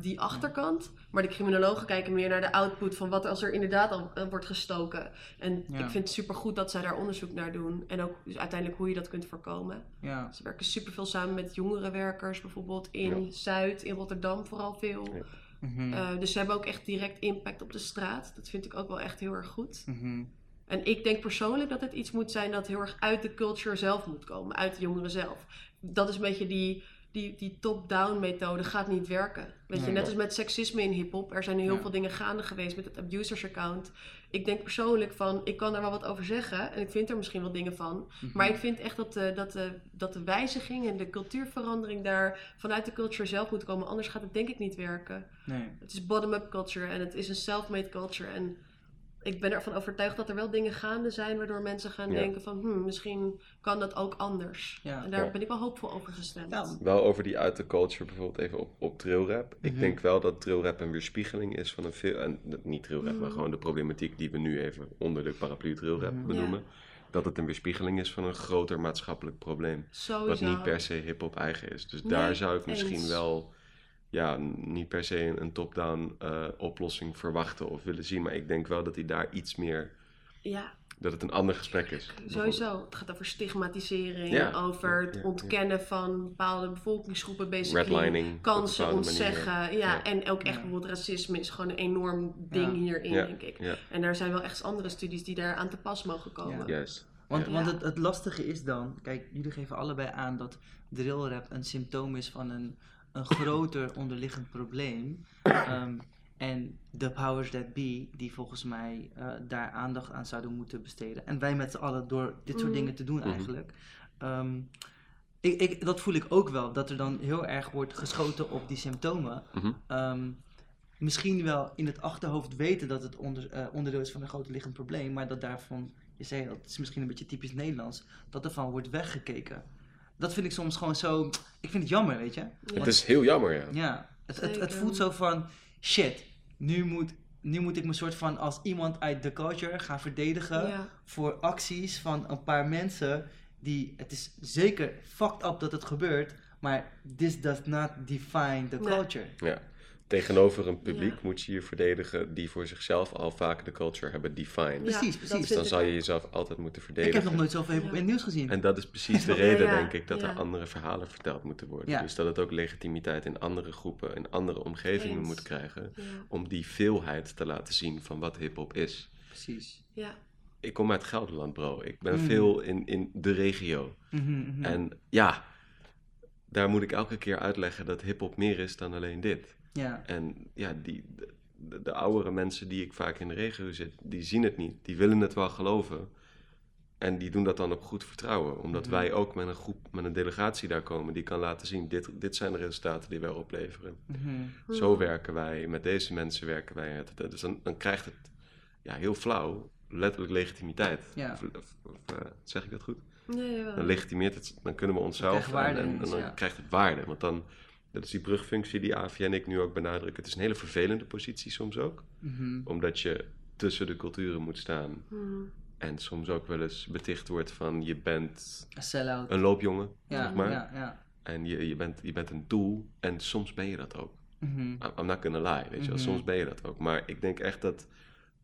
die achterkant. Maar de criminologen kijken meer naar de output van wat als er inderdaad al eh, wordt gestoken. En Ja. ik vind het supergoed dat zij daar onderzoek naar doen. En ook dus uiteindelijk hoe je dat kunt voorkomen. Ja. Ze werken superveel samen met jongerenwerkers, bijvoorbeeld in Zuid, in Rotterdam vooral veel. Ja. Mhm. Eh, dus ze hebben ook echt direct impact op de straat. Dat vind ik ook wel echt heel erg goed. Mhm. En ik denk persoonlijk dat het iets moet zijn dat heel erg uit de culture zelf moet komen, uit de jongeren zelf. Dat is een beetje die, die, die top-down methode gaat niet werken. Weet je, net als met seksisme in hip-hop. Er zijn nu heel Ja. veel dingen gaande geweest met het abusers account. Ik denk persoonlijk van, ik kan daar wel wat over zeggen. En ik vind er misschien wel dingen van. Mhm. Maar ik vind echt dat de, dat, de, dat de wijziging en de cultuurverandering daar vanuit de culture zelf moet komen. Anders gaat het denk ik niet werken. Nee. Het is bottom-up culture en het is een self-made culture. En ik ben ervan overtuigd dat er wel dingen gaande zijn waardoor mensen gaan Ja. denken van hmm, misschien kan dat ook anders. Ja. en daar Ja. ben ik wel hoopvol over gestemd. Ja, Wel over die uit de culture, bijvoorbeeld even op, op drillrap. Ik Mhm. denk wel dat drillrap een weerspiegeling is van een veel... En niet drillrap, maar Mhm. gewoon de problematiek die we nu even onder de paraplu drillrap Mhm. benoemen. Dat het een weerspiegeling is van een groter maatschappelijk probleem. Sowieso. Wat niet per se hip-hop eigen is. Dus Nee, daar zou ik misschien eens. wel... Ja, niet per se een, een top-down eh, oplossing verwachten of willen zien. Maar ik denk wel dat hij daar iets meer... Ja, Dat het een ander gesprek is. sowieso. Het gaat over stigmatisering, Ja. over het ja, ontkennen van bepaalde bevolkingsgroepen, basically. Kansen ontzeggen. Ja, Ja. en ook echt Ja. bijvoorbeeld racisme is gewoon een enorm ding Ja. hierin, Ja. denk ik. Ja, En daar zijn wel echt andere studies die daar aan te pas mogen komen. Ja. juist. Want, Ja. want het, het lastige is dan, kijk, jullie geven allebei aan dat drillrap een symptoom is van een, een groter onderliggend probleem. Ehm, en de powers that be, die volgens mij eh, daar aandacht aan zouden moeten besteden. En wij met z'n allen door dit soort Mhm. dingen te doen Mhm. eigenlijk. Ehm, ik, ik, dat voel ik ook wel, dat er dan heel erg wordt geschoten op die symptomen. Mhm. Ehm, misschien wel in het achterhoofd weten dat het onder, eh, onderdeel is van een groot liggend probleem, maar dat daarvan, je zei dat is misschien een beetje typisch Nederlands, dat ervan wordt weggekeken. Dat vind ik soms gewoon zo, ik vind het jammer, weet je. Ja. Het is heel jammer, ja. Ja, het, het, voelt zo van, shit, nu moet, nu moet ik me soort van als iemand uit de culture gaan verdedigen Ja. voor acties van een paar mensen die, het is zeker fucked up dat het gebeurt, maar this does not define the Nee. culture. Ja. Tegenover een publiek Ja. moet je je verdedigen die voor zichzelf al vaak de culture hebben defined. Precies, Ja, precies. Dus dan ik zou je jezelf altijd moeten Ik verdedigen. heb nog nooit zoveel in het nieuws gezien. En dat is precies de reden, ja, denk ik, dat ja. er andere verhalen verteld moeten worden. Ja. Dus dat het ook legitimiteit in andere groepen, in andere omgevingen Eens. moet krijgen. Ja. Om die veelheid te laten zien van wat hip-hop is. Precies. ja. Ik kom uit Gelderland, bro. Ik ben Mm. veel in, in de regio. Mhm, mhm. En ja, daar moet ik elke keer uitleggen dat hip-hop meer is dan alleen dit. Ja. En ja, die, de, de, de oudere mensen die ik vaak in de regio zit, die zien het niet. Die willen het wel geloven. En die doen dat dan op goed vertrouwen. Omdat Mhm. wij ook met een groep, met een delegatie daar komen die kan laten zien, dit, dit zijn de resultaten die wij opleveren. Mhm. Zo werken wij, met deze mensen werken wij. Het- Dus dan, dan krijgt het ja, heel flauw, letterlijk legitimiteit. Ja. Of, of- of, eh, zeg ik dat goed? Nee, jawel. Dan legitimeert het, dan kunnen we onszelf en, en, dan ja. krijgt het waarde. Want dan, dat is die brugfunctie die Avi en ik nu ook benadrukken. Het is een hele vervelende positie soms ook. Mhm. Omdat je tussen de culturen moet staan. Hmm. En soms ook wel eens beticht wordt van je bent een loopjongen. ja, zeg maar. ja, ja. En je, je, bent, je bent een doel. En soms ben je dat ook. Mhm. I'm I'm not gonna lie, weet je wel. Mhm. Soms ben je dat ook. Maar ik denk echt dat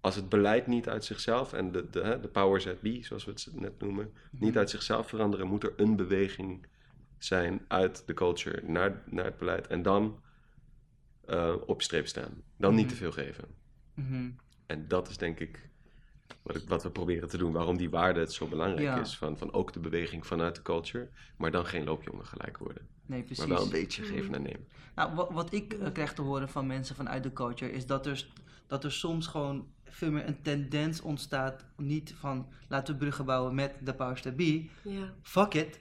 als het beleid niet uit zichzelf... en de, de, hè, de powers that be, zoals we het net noemen... Mhm. niet uit zichzelf veranderen... moet er een beweging zijn uit de culture naar, naar het beleid... en dan eh, op streep staan. Dan niet Mhm. te veel geven. Mhm. En dat is denk ik wat, ik, wat we proberen te doen. Waarom die waarde het zo belangrijk Ja. is. Van, van ook de beweging vanuit de culture... maar dan geen loopjongen gelijk worden. Nee, precies. Maar wel een beetje geven en nemen. Nou, wat, wat ik eh, krijg te horen van mensen vanuit de culture is dat er, dat er soms gewoon veel meer een tendens ontstaat. Niet van laten we bruggen bouwen met de powers that be. Ja. Fuck it.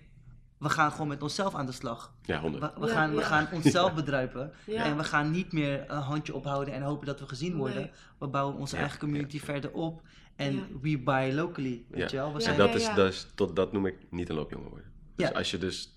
We gaan gewoon met onszelf aan de slag. Ja, honderd. We, we Ja, gaan, we gaan onszelf <laughs> bedruipen. Ja. En we gaan niet meer een handje ophouden en hopen dat we gezien worden. Nee. We bouwen onze Ja, eigen community verder op. En Ja. we buy locally. Weet Ja. je wel? We Ja, zijn en dat, is, dat, is, tot, dat noem ik niet een loopjongen worden. Dus Ja. als je dus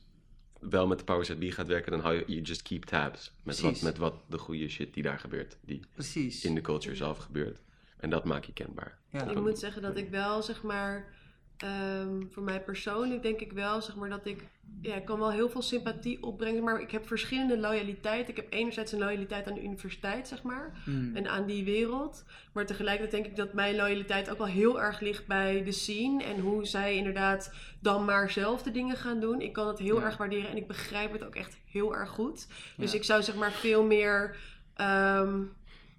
wel met de powers that be gaat werken, dan hou je, you just keep tabs. Met wat, met wat de goede shit die daar gebeurt, die precies. in de culture zelf gebeurt. En dat maak je kenbaar. Ja. Ik moet zeggen dat ik wel, zeg maar, ehm, voor mij persoonlijk denk ik wel, zeg maar, dat ik, ja, ik kan wel heel veel sympathie opbrengen, maar ik heb verschillende loyaliteit. Ik heb enerzijds een loyaliteit aan de universiteit, zeg maar, Hmm. en aan die wereld. Maar tegelijkertijd denk ik dat mijn loyaliteit ook wel heel erg ligt bij de scene en hoe zij inderdaad dan maar zelf de dingen gaan doen. Ik kan het heel Ja. erg waarderen en ik begrijp het ook echt heel erg goed. Dus Ja. ik zou zeg maar veel meer. ehm,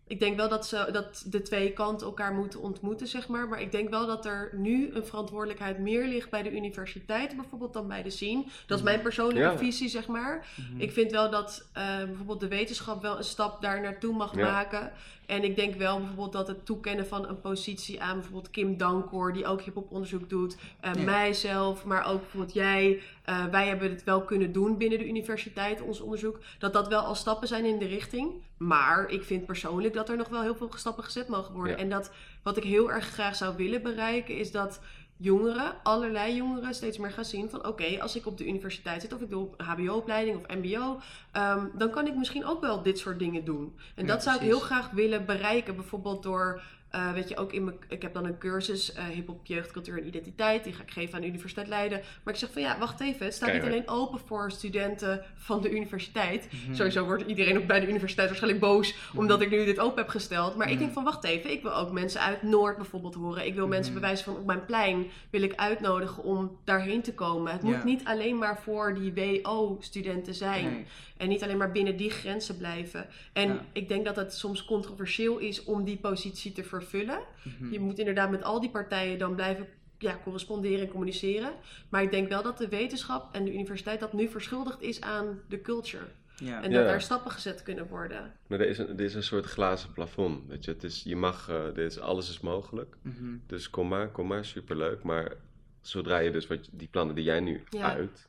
ik denk wel dat, ze, dat de twee kanten elkaar moeten ontmoeten, zeg maar. Maar ik denk wel dat er nu een verantwoordelijkheid meer ligt bij de universiteiten bijvoorbeeld dan bij de scene. Dat is mijn persoonlijke Ja. visie, zeg maar. Mhm. Ik vind wel dat eh, bijvoorbeeld de wetenschap wel een stap daar naartoe mag Ja. maken. En ik denk wel bijvoorbeeld dat het toekennen van een positie aan bijvoorbeeld Kim Dankor, die ook hip-hop onderzoek doet, eh, Ja. mijzelf, maar ook bijvoorbeeld jij. eh, wij hebben het wel kunnen doen binnen de universiteit, ons onderzoek. Dat dat wel al stappen zijn in de richting. Maar ik vind persoonlijk dat er nog wel heel veel stappen gezet mogen worden. Ja. En dat wat ik heel erg graag zou willen bereiken, is dat jongeren, allerlei jongeren, steeds meer gaan zien van oké, als ik op de universiteit zit of ik doe HBO-opleiding of MBO, ehm, dan kan ik misschien ook wel dit soort dingen doen. En Ja, dat zou ik heel graag willen bereiken, bijvoorbeeld door. Eh, weet je, ook in mijn, ik heb dan een cursus eh hip-hop, jeugd, cultuur en identiteit. Die ga ik geven aan de Universiteit Leiden. Maar ik zeg van ja, wacht even. Het staat niet alleen open voor studenten van de universiteit. Mhm. Sowieso wordt iedereen ook bij de universiteit waarschijnlijk boos omdat ik nu dit open heb gesteld. Maar ik Mhm. denk van wacht even, ik wil ook mensen uit Noord bijvoorbeeld horen. Ik wil mensen Mhm. bewijzen van op mijn plein wil ik uitnodigen om daarheen te komen. Het moet niet alleen maar voor die WO-studenten zijn. Nee. En niet alleen maar binnen die grenzen blijven. En Ja. ik denk dat het soms controversieel is om die positie te vervullen. Mhm. Je moet inderdaad met al die partijen dan blijven ja, corresponderen en communiceren. Maar ik denk wel dat de wetenschap en de universiteit dat nu verschuldigd is aan de culture. Ja. En Ja. dat daar stappen gezet kunnen worden. Maar er is, een, er is een soort glazen plafond. Weet je? Het is, je mag, eh, dit is, alles is mogelijk. Mhm. Dus kom maar, kom maar, superleuk. Maar zodra je dus wat, die plannen die jij nu Ja. uit,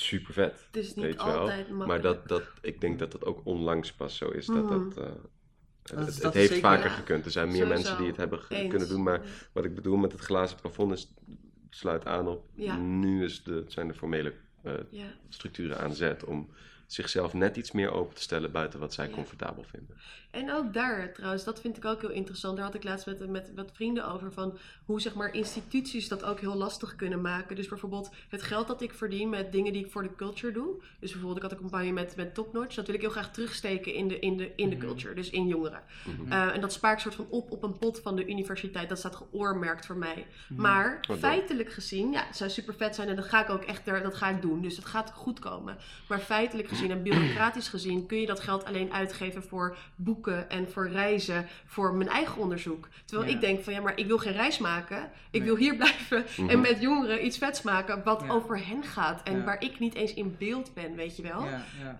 super vet. Het is niet Weet je wel? altijd makkelijk. Maar dat, dat, ik denk dat dat ook onlangs pas zo is. Dat Mhm. dat, eh, Dat het, heeft zeker, vaker ja. gekund. Er zijn meer Sowieso. mensen die het hebben Eens. kunnen doen. Maar wat ik bedoel met het glazen plafond is, sluit aan op, Ja. nu is de, zijn de formele eh, Ja. structuren aan zet om zichzelf net iets meer open te stellen buiten wat zij Ja. comfortabel vinden. En ook daar trouwens, dat vind ik ook heel interessant. Daar had ik laatst met, met wat vrienden over van hoe zeg maar instituties dat ook heel lastig kunnen maken. Dus bijvoorbeeld het geld dat ik verdien met dingen die ik voor de culture doe. Dus bijvoorbeeld ik had een campagne met, met Top Notch. Dat wil ik heel graag terugsteken in de, in de, in de Mhm. culture, dus in jongeren. Mhm. Eh, en dat spaar ik soort van op op een pot van de universiteit. Dat staat geoormerkt voor mij. Mhm. Maar Wat dan? feitelijk gezien, ja, het zou super vet zijn en dat ga ik ook echt, er- dat ga ik doen. Dus het gaat goed komen. Maar feitelijk gezien <laughs> en bureaucratisch gezien kun je dat geld alleen uitgeven voor boeken en voor reizen, voor mijn eigen onderzoek. Terwijl Ja. ik denk van ja, maar ik wil geen reis maken. Ik Nee. wil hier blijven Mhm. en met jongeren iets vets maken wat Ja. over hen gaat en Ja. waar ik niet eens in beeld ben, weet je wel.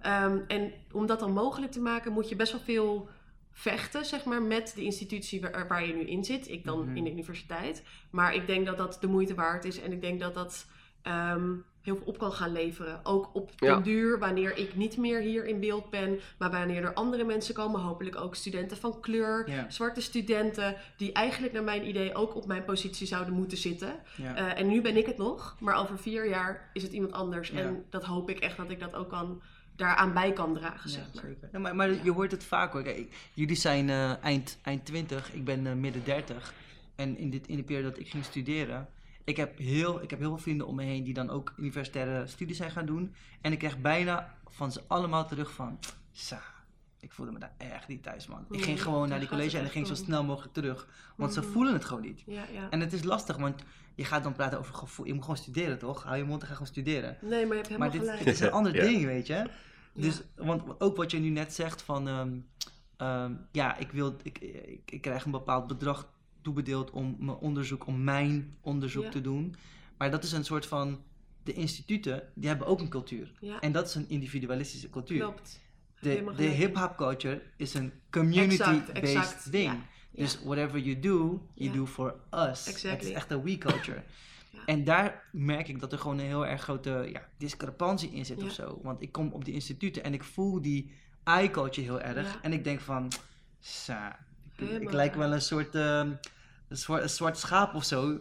Ehm, en om dat dan mogelijk te maken, moet je best wel veel vechten, zeg maar, met de institutie waar, waar je nu in zit. Ik dan Mhm. in de universiteit. Maar ik denk dat dat de moeite waard is. En ik denk dat dat ehm, heel veel op kan gaan leveren. Ook op den Ja. duur, wanneer ik niet meer hier in beeld ben. Maar wanneer er andere mensen komen, hopelijk ook studenten van kleur. Ja. Zwarte studenten, die eigenlijk naar mijn idee ook op mijn positie zouden moeten zitten. Ja. Eh, en nu ben ik het nog, maar over vier jaar is het iemand anders. Ja. En dat hoop ik echt dat ik dat ook kan, daaraan bij kan dragen, Ja, zeg maar. zeker. Ja, maar, maar je hoort het vaak hoor. Kijk, jullie zijn eh, eind, eind 20, ik ben eh, midden 30. En in, dit, in de periode dat ik ging studeren, ik heb, heel, ik heb heel veel vrienden om me heen die dan ook universitaire studies zijn gaan doen. En ik krijg bijna van ze allemaal terug van, sa, ik voelde me daar echt niet thuis man. Ik Mm, ging gewoon naar die college en ik ging zo snel mogelijk terug. Want ze Mhm. voelen het gewoon niet. Ja, ja. En het is lastig, want je gaat dan praten over gevoel. Je moet gewoon studeren toch? Hou je mond en ga gewoon studeren. Nee, maar je hebt helemaal Maar dit, gelijk. dit is een <laughs> ander Ja. ding, weet je. Dus, want ook wat je nu net zegt van, ehm, ehm, ja, ik, wil, ik, ik, ik krijg een bepaald bedrag toebedeeld om mijn onderzoek, om mijn onderzoek Ja. te doen. Maar dat is een soort van, de instituten, die hebben ook een cultuur. Ja, En dat is een individualistische cultuur. klopt. De, de hip-hop culture is een community-based ding. Ja. Dus whatever you do, you do for us. Het Exactly. is echt een we culture. En daar merk ik dat er gewoon een heel erg grote ja, discrepantie in zit of zo. Want ik kom op die instituten en ik voel die I-culture heel erg. En ik denk van, sa, ik, lijk wel een soort, ehm, een, zwart, een zwart schaap of zo.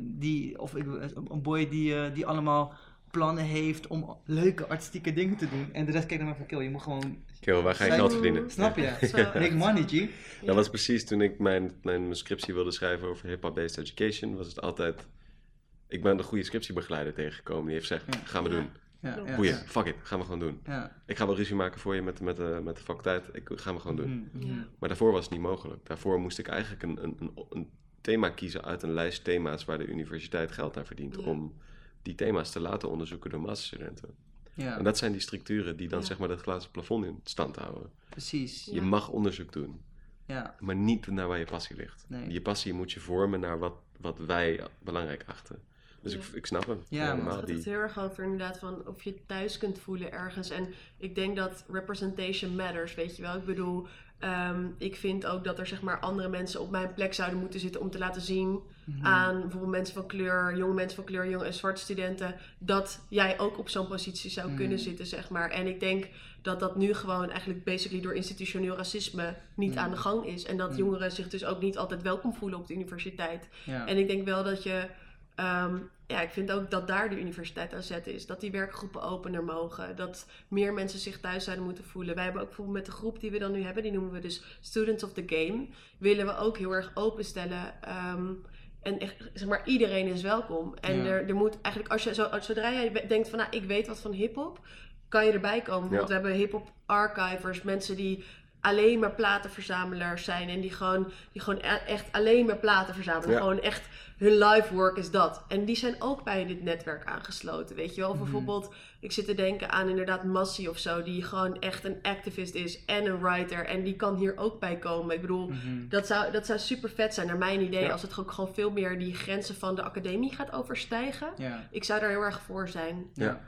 Die, of ik, een boy die, eh, die allemaal plannen heeft om leuke artistieke dingen te doen. En de rest kijkt naar mij van, kill, je moet gewoon, Kill, waar ga je geld verdienen? snap je? <laughs> Make money, G. Ja. Dat was precies toen ik mijn, mijn scriptie wilde schrijven over hip-hop-based education. Was het altijd. Ik ben de goede scriptiebegeleider tegengekomen. Die heeft gezegd: Ja. gaan we Ja. doen. Ja, Boeien, fuck it, gaan we gewoon doen. Ja. Ik ga wel ruzie maken voor je met, met, de met de faculteit. Ik, gaan we gewoon doen. Mhm, mhm. Ja. Maar daarvoor was het niet mogelijk. Daarvoor moest ik eigenlijk een, een, een, een thema kiezen uit een lijst thema's waar de universiteit geld aan verdient. Om die thema's te laten onderzoeken door masterstudenten. Ja, En dat zijn die structuren die dan Ja. zeg maar dat glazen plafond in stand houden. precies. Ja. Je mag onderzoek doen, Ja, maar niet naar waar je passie ligt. Nee. Je passie moet je vormen naar wat, wat wij belangrijk achten. Dus Ja. ik, ik snap hem. Ja, helemaal. Het gaat Die, het heel erg over inderdaad van of je thuis kunt voelen ergens. En ik denk dat representation matters, weet je wel. Ik bedoel, ehm, ik vind ook dat er zeg maar andere mensen op mijn plek zouden moeten zitten om te laten zien Mhm. aan bijvoorbeeld mensen van kleur, jonge mensen van kleur, jonge en zwarte studenten, dat jij ook op zo'n positie zou Mm. kunnen zitten, zeg maar. En ik denk dat dat nu gewoon eigenlijk basically door institutioneel racisme niet Mm. aan de gang is. En dat jongeren zich dus ook niet altijd welkom voelen op de universiteit. ja. En ik denk wel dat je. ehm, ja, ik vind ook dat daar de universiteit aan zet is. Dat die werkgroepen opener mogen. Dat meer mensen zich thuis zouden moeten voelen. Wij hebben ook bijvoorbeeld met de groep die we dan nu hebben, die noemen we dus Students of the Game. Willen we ook heel erg openstellen. ehm, en echt, zeg maar, iedereen is welkom. En Ja. er, er moet eigenlijk, als je zo, zodra jij denkt van, nou, ik weet wat van hip-hop, kan je erbij komen. Want we hebben hip-hop archivers, mensen die alleen maar platenverzamelaars zijn en die gewoon, die gewoon e- echt alleen maar platen verzamelen. Ja. Gewoon echt hun life work is dat. En die zijn ook bij dit netwerk aangesloten, weet je wel. Of Mhm. bijvoorbeeld, ik zit te denken aan inderdaad Massie of zo, die gewoon echt een activist is en een writer. En die kan hier ook bij komen. Ik bedoel, Mhm. dat zou, dat zou super vet zijn, naar mijn idee, Ja. als het ook gewoon veel meer die grenzen van de academie gaat overstijgen. Ja. Ik zou daar heel erg voor zijn. Ja.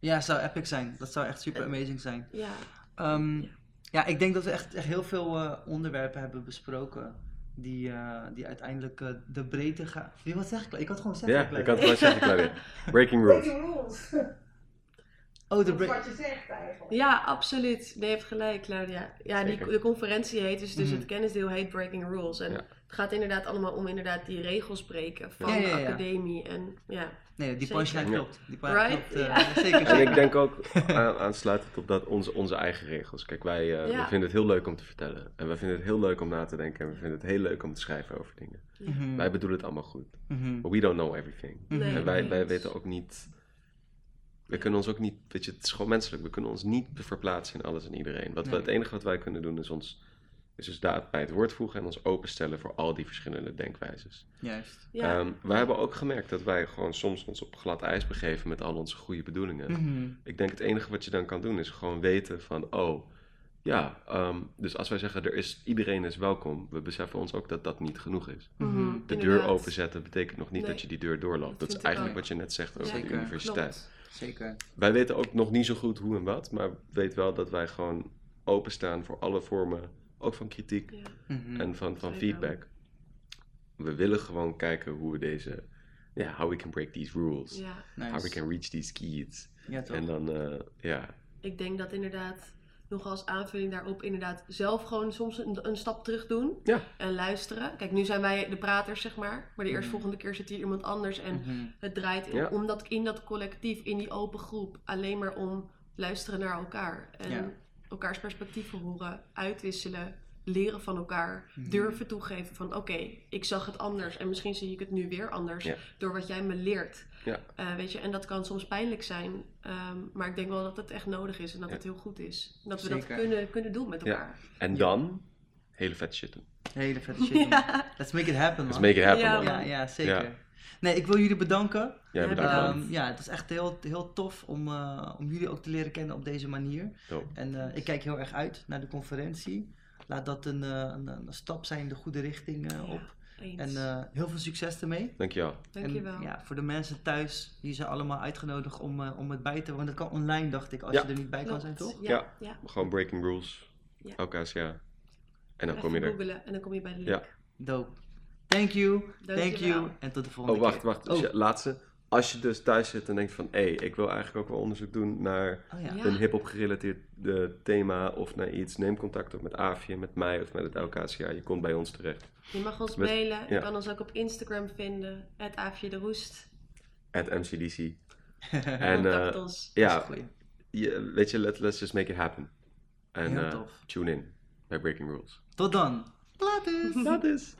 Ja, zou epic zijn. Dat zou echt super amazing zijn. Ja, Ehm, ja, ik denk dat we echt, echt heel veel eh, onderwerpen hebben besproken. Die, eh, die uiteindelijk eh, de breedte gaan. Wie wat zeg ik? Ik had gewoon zeggen. ja, ik had het wel zeggen. Breaking rules. Breaking rules. Oh, de wat je zegt eigenlijk. ja absoluut. Nee, je hebt gelijk, Claudia. Ja, die, de conferentie heet dus, dus Mhm. het kennisdeel heet Breaking Rules. En Ja. het gaat inderdaad allemaal om inderdaad die regels breken van Ja, ja, de academie. En ja, Nee, die punchline klopt. Die punchline Right? klopt. eh, Ja. <laughs> Zeker. En ik denk ook aan, aansluitend op dat onze, onze eigen regels. Kijk, wij eh, Ja. we vinden het heel leuk om te vertellen. En we vinden het heel leuk om na te denken. En we vinden het heel leuk om te schrijven over dingen. Mhm. Wij bedoelen het allemaal goed. Mhm. But we don't know everything. Nee, en wij, wij weten ook niet... We kunnen ons ook niet... Weet je, het is gewoon menselijk. We kunnen ons niet verplaatsen in alles en iedereen. Wat we, het enige wat wij kunnen doen is ons... Is dus daar bij het woord voegen en ons openstellen voor al die verschillende denkwijzes. Juist. ja. Ehm, wij hebben ook gemerkt dat wij gewoon soms ons op glad ijs begeven met al onze goede bedoelingen. Mhm. Ik denk het enige wat je dan kan doen is gewoon weten van, oh, ja, ehm, dus als wij zeggen er is, iedereen is welkom, we beseffen ons ook dat dat niet genoeg is. Mhm, Mhm. De deur inderdaad. openzetten betekent nog niet Nee. dat je die deur doorloopt. Dat Dat, is eigenlijk ook. wat je net zegt over Zeker, de universiteit. Klopt. Zeker. Wij weten ook nog niet zo goed hoe en wat, maar weet wel dat wij gewoon openstaan voor alle vormen, ook van kritiek Ja. Mhm. en van, van feedback. We willen gewoon kijken hoe we deze, ja, how we can break these rules. ja. Nice. How we can reach these keys. Ja, toch? En dan, eh, ja, Ik denk dat inderdaad, nog als aanvulling daarop, inderdaad zelf gewoon soms een, een stap terug doen Ja. en luisteren. Kijk, nu zijn wij de praters, zeg maar, maar de eerstvolgende keer zit hier iemand anders en Mhm. het draait in, Ja. om dat, in dat collectief, in die open groep, alleen maar om luisteren naar elkaar en Ja. elkaars perspectieven horen, uitwisselen. Leren van elkaar, Mhm. durven toegeven van oké, ik zag het anders en misschien zie ik het nu weer anders door wat jij me leert. Ja. Eh, weet je, en dat kan soms pijnlijk zijn, ehm, maar ik denk wel dat het echt nodig is en dat Ja. het heel goed is. Dat we dat kunnen, kunnen doen met Ja. elkaar. En dan, hele vet shit doen. Hele vette shit. <laughs> Ja. Let's make it happen, man. Let's make it happen, Ja, man. Ja, ja, zeker. Ja. Nee, ik wil jullie bedanken. Jij Ja, bedankt. Ehm, ja, het is echt heel, heel tof om, eh, om jullie ook te leren kennen op deze manier. En eh, ik kijk heel erg uit naar de conferentie. Laat dat een, eh, een, een stap zijn de goede richting eh, op. Eens. En eh, heel veel succes ermee. Dankjewel. Dankjewel. En ja, voor de mensen thuis, die zijn allemaal uitgenodigd om, eh, om het bij te wonen. Dat kan online, dacht ik, als Ja. je er niet bij kan zijn, toch? Ja. Ja. ja. Gewoon breaking rules. Ja. LKSA. En dan Even kom je er. googelen en dan kom je bij de link. Ja. Dope. Thank you. Thank you. En tot de volgende Oh, wacht, keer. wacht. Dus Oh. laatste. Als je dus thuis zit en denkt van, hé, ik wil eigenlijk ook wel onderzoek doen naar Oh ja. Een hip-hop gerelateerd eh, thema of naar iets, neem contact op met Aafje, met mij of met het LKSA. Je komt bij ons terecht. Je mag ons Met- mailen. Je ja. kan ons ook op Instagram vinden. Het Aafje de Roest. At MCDC. <laughs> en, eh, ons. ja, je, weet je, let, let's just make it happen. En eh, tune in bij Breaking Rules. Tot dan. Later. Dat is.